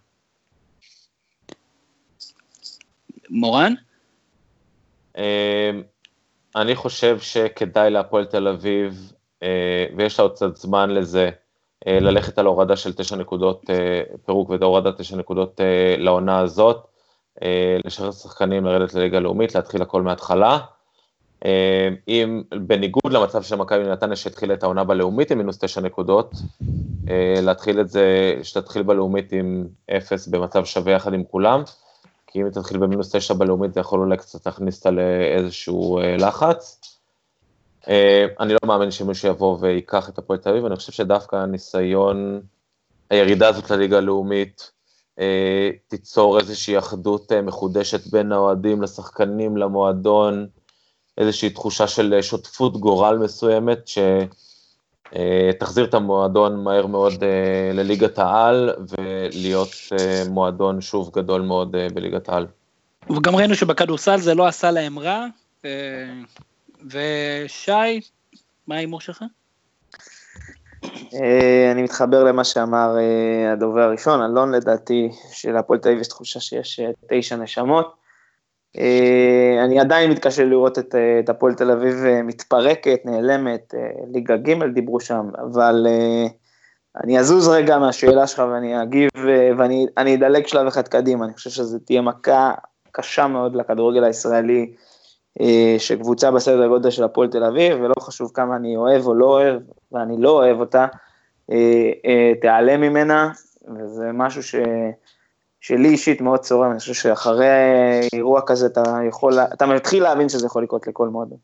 מורן? אה, אני חושב שכדאי להפועל תל אביב, אה, ויש לה עוד קצת זמן לזה, ללכת על הורדה של תשע נקודות פירוק והורדת תשע נקודות לעונה הזאת, לשחרר שחקנים לרדת לליגה לאומית, להתחיל הכל מההתחלה. אם בניגוד למצב של מכבי נתניה שהתחילה את העונה בלאומית עם מינוס תשע נקודות, להתחיל את זה, שתתחיל בלאומית עם אפס במצב שווה יחד עם כולם, כי אם תתחיל במינוס תשע בלאומית זה יכול אולי קצת להכניס אותה לאיזשהו לחץ. אני לא מאמין שמישהו יבוא ויקח את הפועל תל אביב, אני חושב שדווקא הניסיון, הירידה הזאת לליגה הלאומית, תיצור איזושהי אחדות מחודשת בין האוהדים לשחקנים, למועדון, איזושהי תחושה של שותפות גורל מסוימת, שתחזיר את המועדון מהר מאוד לליגת העל, ולהיות מועדון שוב גדול מאוד בליגת העל. וגם ראינו שבכדורסל זה לא עשה להם רע, ושי, מה ההימור שלך? אני מתחבר למה שאמר הדובר הראשון, אלון לדעתי שלהפועל תל אביב יש תחושה שיש תשע נשמות. אני עדיין מתקשה לראות את הפועל תל אביב מתפרקת, נעלמת, ליגה ג' דיברו שם, אבל אני אזוז רגע מהשאלה שלך ואני אגיב ואני אדלג שלב אחד קדימה, אני חושב שזו תהיה מכה קשה מאוד לכדורגל הישראלי, שקבוצה בסדר גודל של הפועל תל אביב, ולא חשוב כמה אני אוהב או לא אוהב, ואני לא אוהב אותה, תיעלם ממנה, וזה משהו ש... שלי אישית מאוד צורם, אני חושב שאחרי אירוע כזה אתה יכול, אתה מתחיל להבין שזה יכול לקרות לכל מועדון.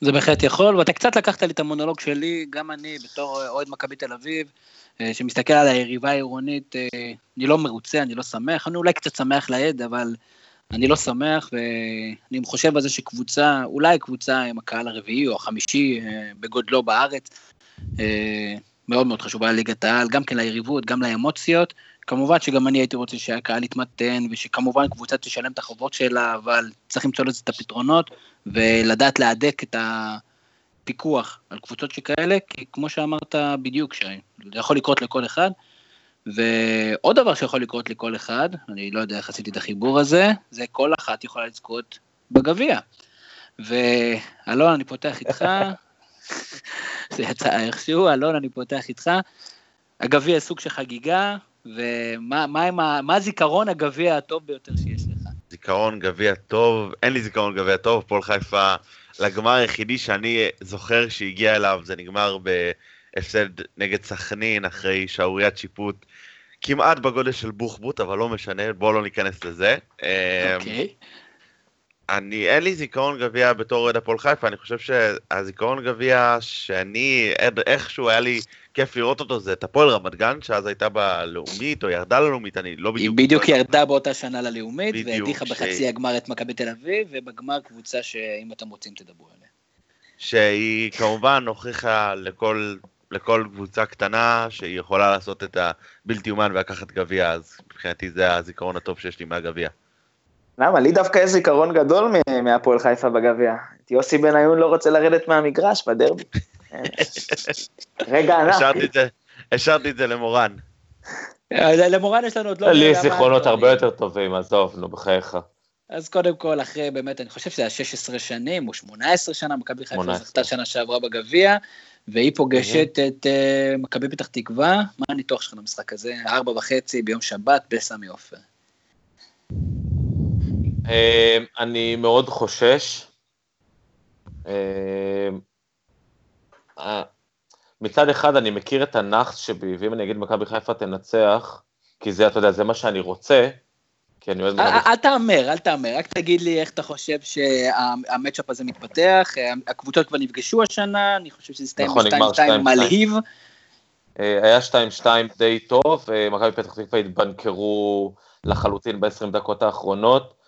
זה בהחלט יכול, ואתה קצת לקחת לי את המונולוג שלי, גם אני בתור אוהד מכבי תל אביב, שמסתכל על היריבה העירונית, אני לא מרוצה, אני לא שמח, אני אולי קצת שמח לעד, אבל אני לא שמח, ואני חושב על זה שקבוצה, אולי קבוצה עם הקהל הרביעי או החמישי בגודלו בארץ, מאוד מאוד חשובה לליגת העל, גם כן ליריבות, גם לאמוציות, כמובן שגם אני הייתי רוצה שהקהל יתמתן, ושכמובן קבוצה תשלם את החובות שלה, אבל צריך למצוא לזה את הפתרונות, ולדעת להדק את הפיקוח על קבוצות שכאלה, כי כמו שאמרת בדיוק, שי, זה יכול לקרות לכל אחד. ועוד דבר שיכול לקרות לכל אחד, אני לא יודע איך עשיתי את החיבור הזה, זה כל אחת יכולה לזכות בגביע. ואלון, אני פותח איתך, [laughs] זה יצא איכשהו, אלון, אני פותח איתך. הגביע סוג של חגיגה, ומה מה, מה, מה זיכרון הגביע הטוב ביותר שיש לך? זיכרון גביע טוב, אין לי זיכרון גביע טוב, פועל חיפה לגמר היחידי שאני זוכר שהגיע אליו, זה נגמר בהפסד נגד סכנין אחרי שערוריית שיפוט כמעט בגודל של בוחבוט, אבל לא משנה, בואו לא ניכנס לזה. אוקיי. Okay. אני, אין לי זיכרון גביע בתור אוהד הפועל חיפה, אני חושב שהזיכרון גביע שאני, איכשהו היה לי כיף לראות אותו, זה את הפועל רמת גן, שאז הייתה בלאומית, או ירדה ללאומית, אני לא בדיוק... היא בדיוק ירדה באותה שנה ללאומית, והדיחה בחצי הגמר את מכבי תל אביב, ובגמר קבוצה שאם אתם רוצים תדברו עליה. שהיא כמובן הוכיחה לכל, לכל קבוצה קטנה שהיא יכולה לעשות את הבלתי אומן ולקחת גביע, אז מבחינתי זה הזיכרון הטוב שיש לי מהגביע. למה? לי דווקא יש זיכרון גדול מהפועל חיפה בגביע. את יוסי בניון לא רוצה לרדת מהמגרש בדרבי. [laughs] רגע ענק. השארתי את זה למורן. למורן יש לנו עוד לא... לי זיכרונות הרבה יותר טובים, עזוב, נו, בחייך. אז קודם כל, אחרי באמת, אני חושב שזה היה 16 שנים, או 18 שנה, מכבי חיפה זכתה שנה שעברה בגביע, והיא פוגשת את מכבי פתח תקווה. מה הניתוח שלך למשחק הזה? ארבע וחצי ביום שבת בסמי עופר. אני מאוד חושש. מצד אחד אני מכיר את הנאחס שבי, ואם אני אגיד מכבי חיפה תנצח, כי זה, אתה יודע, זה מה שאני רוצה, כי אני אוהב... אל תהמר, אל תהמר, רק תגיד לי איך אתה חושב שהמצ'אפ הזה מתפתח, הקבוצות כבר נפגשו השנה, אני חושב שזה הסתיים ב-2-2 מלהיב. היה 2-2 די טוב, מכבי פתח תקווה התבנקרו לחלוטין ב-20 דקות האחרונות.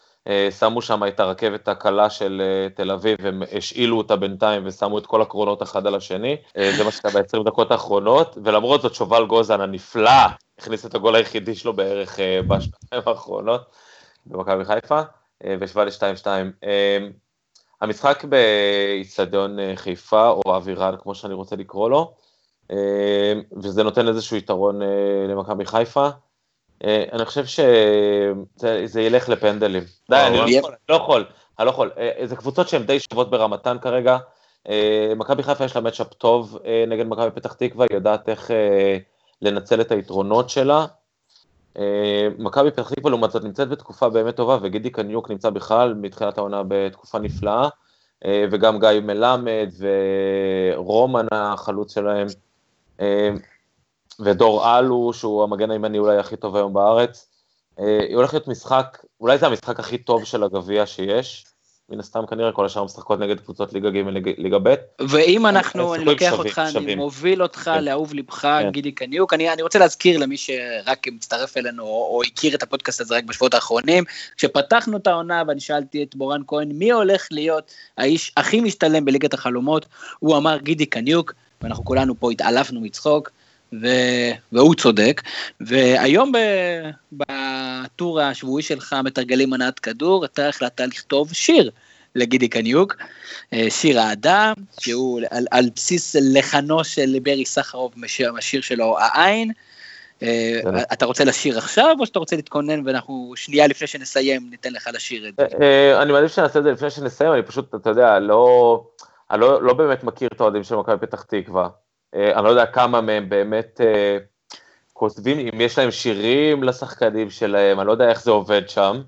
שמו שם את הרכבת הקלה של תל אביב, הם השאילו אותה בינתיים ושמו את כל הקרונות אחד על השני, זה מה שקרה ב-20 דקות האחרונות, ולמרות זאת שובל גוזן הנפלא הכניס את הגול היחידי שלו בערך בשנתיים האחרונות במכבי חיפה, והשווה ל-2-2. המשחק באיצטדיון חיפה, או אבירן, כמו שאני רוצה לקרוא לו, וזה נותן איזשהו יתרון למכבי חיפה. אני חושב שזה ילך לפנדלים. די, אני לא יכול, אני לא יכול, אני לא יכול. זה קבוצות שהן די שוות ברמתן כרגע, מכבי חיפה יש לה מצ'אפ טוב נגד מכבי פתח תקווה, היא יודעת איך לנצל את היתרונות שלה. מכבי פתח תקווה לעומת זאת נמצאת בתקופה באמת טובה, וגידי קניוק נמצא בכלל מתחילת העונה בתקופה נפלאה, וגם גיא מלמד ורומן החלוץ שלהם, ודור אלו, שהוא המגן הימני אולי הכי טוב היום בארץ. היא הולכת להיות משחק, אולי זה המשחק הכי טוב של הגביע שיש. מן הסתם כנראה כל השאר משחקות נגד קבוצות ליגה ג' ליגה ב'. ואם אנחנו, אני לוקח אותך, אני מוביל אותך כן. לאהוב לבך, כן. גידי קניוק, אני, אני רוצה להזכיר למי שרק מצטרף אלינו או, או הכיר את הפודקאסט הזה רק בשבועות האחרונים, כשפתחנו את העונה ואני שאלתי את מורן כהן מי הולך להיות האיש הכי משתלם בליגת החלומות, הוא אמר גידי קניוק, ואנחנו כולנו פה התעלפנו מצחוק. ו... והוא צודק, והיום ב... בטור השבועי שלך, מתרגלים מנת כדור, אתה החלטת לכתוב שיר לגידי קניוק, אה, שיר האדם, שהוא על, על בסיס לחנו של ברי סחרוב, השיר שלו העין. אה, אתה רוצה לשיר עכשיו, או שאתה רוצה להתכונן ואנחנו שנייה לפני שנסיים ניתן לך לשיר את זה? אה, אני מעדיף שנעשה את זה לפני שנסיים, אני פשוט, אתה יודע, לא, אני לא, לא באמת מכיר את האוהדים של מכבי פתח תקווה. אה, אני לא יודע כמה מהם באמת אה, כותבים, אם יש להם שירים לשחקנים שלהם, אני לא יודע איך זה עובד שם.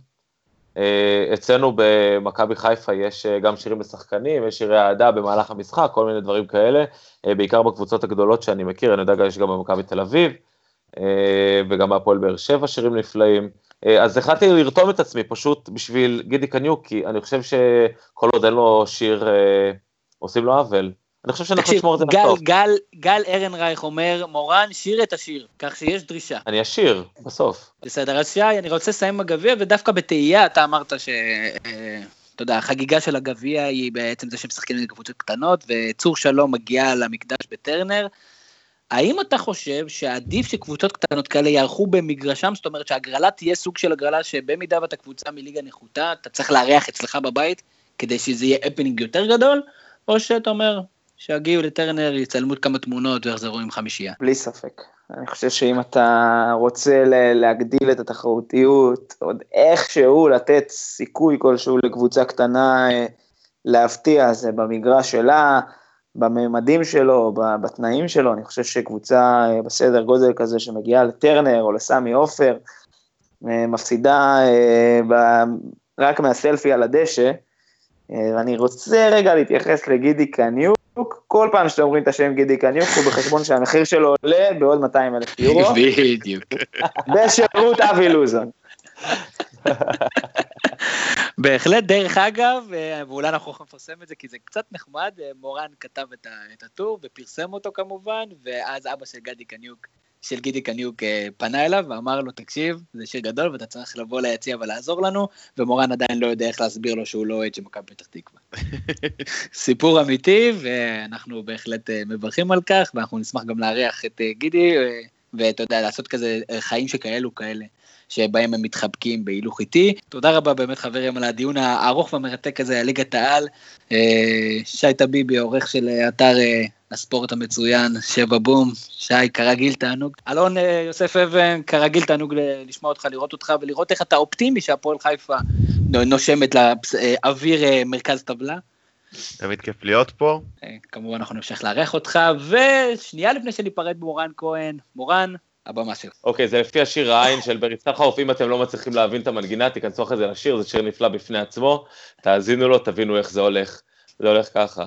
אה, אצלנו במכבי חיפה יש גם שירים לשחקנים, יש שירי אהדה במהלך המשחק, כל מיני דברים כאלה, בעיקר בקבוצות הגדולות שאני מכיר, אני יודע, יש גם במכבי תל אביב, וגם בהפועל באר שבע שירים נפלאים. אז החלטתי לרתום את עצמי פשוט בשביל גידי קניוק, כי אני חושב שכל עוד אין לו שיר, עושים לו עוול. אני חושב שאנחנו נשמור את זה לסוף. גל, גל ארנרייך אומר, מורן, שיר את השיר, כך שיש דרישה. אני אשיר, בסוף. בסדר, אז שי, אני רוצה לסיים בגביע, ודווקא בתהייה אתה אמרת ש... אה, אתה יודע, החגיגה של הגביע היא בעצם זה שמשחקים עם קבוצות קטנות, וצור שלום מגיע למקדש בטרנר. האם אתה חושב שעדיף שקבוצות קטנות כאלה יערכו במגרשם, זאת אומרת שהגרלה תהיה סוג של הגרלה שבמידה ואתה קבוצה מליגה נחותה, אתה צריך לארח אצלך בבית כדי שזה יהיה הפנינג יותר גדול, או שאתה אומר, שיגיעו לטרנר, יצלמו כמה תמונות ויחזרו עם חמישייה. בלי ספק. אני חושב שאם אתה רוצה להגדיל את התחרותיות, עוד איכשהו לתת סיכוי כלשהו לקבוצה קטנה אה, להפתיע, זה במגרש שלה, בממדים שלו, בתנאים שלו, אני חושב שקבוצה אה, בסדר גודל כזה שמגיעה לטרנר או לסמי עופר, אה, מפסידה רק מהסלפי על הדשא, ואני רוצה רגע להתייחס לגידי קניוק, כל פעם שאתם אומרים את השם גידי קניוק, הוא בחשבון שהמחיר שלו עולה בעוד 200 אלף יורו. [laughs] בדיוק. בשירות אבי לוזון. בהחלט, דרך אגב, אה, ואולי אנחנו יכולים לפרסם את זה כי זה קצת נחמד, אה, מורן כתב את הטור ופרסם אותו כמובן, ואז אבא של גדי קניוק של גידי קניוק אה, פנה אליו ואמר לו, תקשיב, זה שיר גדול ואתה צריך לבוא ליציע ולעזור לנו, ומורן עדיין לא יודע איך להסביר לו שהוא לא אוהד של מכבי פתח תקווה. [laughs] סיפור אמיתי, ואנחנו בהחלט אה, מברכים על כך, ואנחנו נשמח גם לארח את אה, גידי, ואתה יודע, לעשות כזה חיים שכאלו כאלה. שבהם הם מתחבקים בהילוך איטי. תודה רבה באמת חברים על הדיון הארוך והמרתק הזה על ליגת העל. שי טביבי, עורך של אתר הספורט המצוין, שבע בום, שי, כרגיל תענוג. אלון אה, יוסף אבן, כרגיל תענוג לשמוע אותך, לראות אותך ולראות איך אתה אופטימי שהפועל חיפה נושמת לאוויר אה, מרכז טבלה. תמיד כיף להיות פה. אה, כמובן אנחנו נמשיך לארח אותך, ושנייה לפני שניפרד מורן כהן, מורן, הבמה שלך. אוקיי, זה לפי השיר העין של ברי סחרוף, אם אתם לא מצליחים להבין את המנגינה, תיכנסו אחרי זה לשיר, זה שיר נפלא בפני עצמו, תאזינו לו, תבינו איך זה הולך. זה הולך ככה.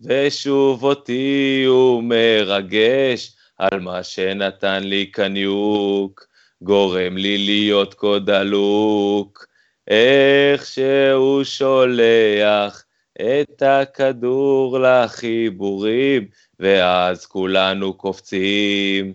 ושוב אותי הוא מרגש על מה שנתן לי קניוק, גורם לי להיות כה דלוק, איך שהוא שולח את הכדור לחיבורים, ואז כולנו קופצים,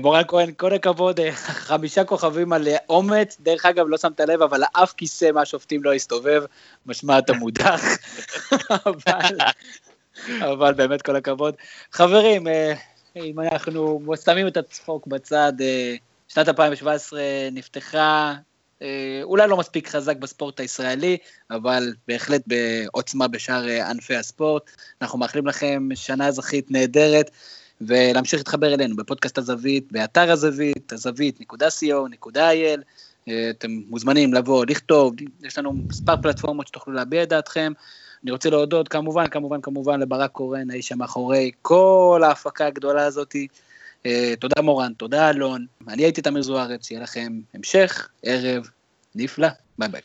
מורן כהן, כל הכבוד, חמישה כוכבים על אומץ, דרך אגב, לא שמת לב, אבל אף כיסא מהשופטים לא הסתובב, משמע אתה מודח, [laughs] אבל באמת כל הכבוד. חברים, אם אנחנו שמים את הצחוק בצד, שנת 2017 נפתחה אה, אולי לא מספיק חזק בספורט הישראלי, אבל בהחלט בעוצמה בשאר אה, ענפי הספורט. אנחנו מאחלים לכם שנה אזרחית נהדרת, ולהמשיך להתחבר אלינו בפודקאסט הזווית, באתר הזווית, הזווית.co.il. אה, אתם מוזמנים לבוא, לכתוב, יש לנו מספר פלטפורמות שתוכלו להביע את דעתכם. אני רוצה להודות כמובן, כמובן, כמובן לברק קורן, האיש שמאחורי כל ההפקה הגדולה הזאתי. Uh, תודה מורן, תודה אלון, אני הייתי תמיר זוארץ, שיהיה לכם המשך ערב נפלא, ביי ביי.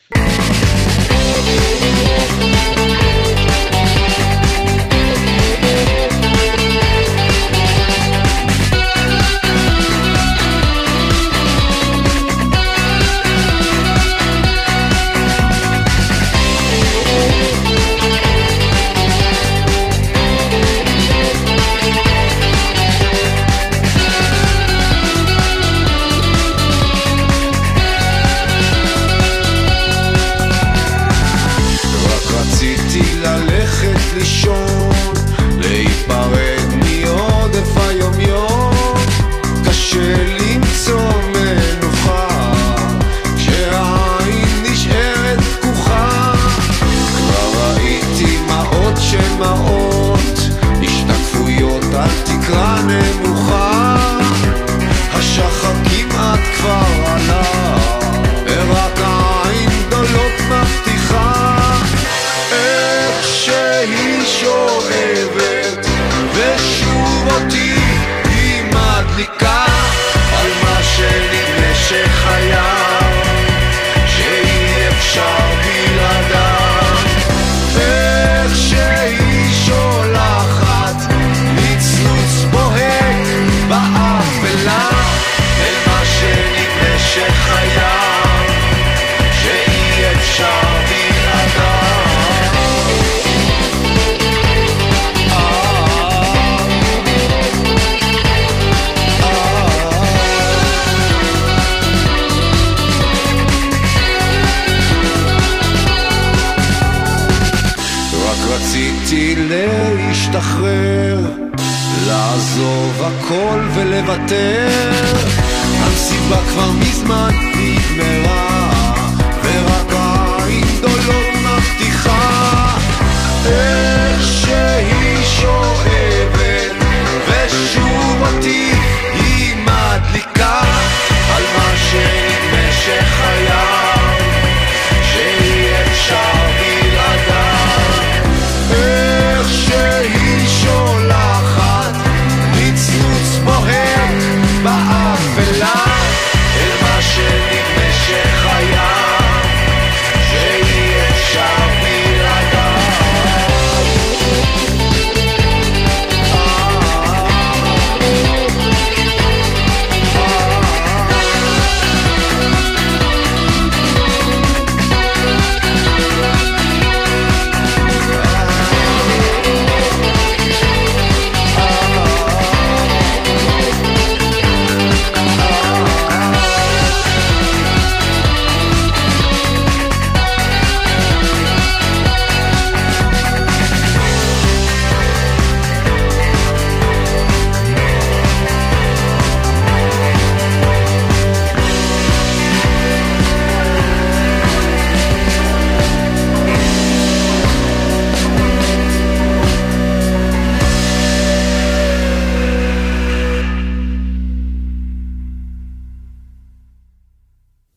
לוותר, המסיבה כבר מזמן.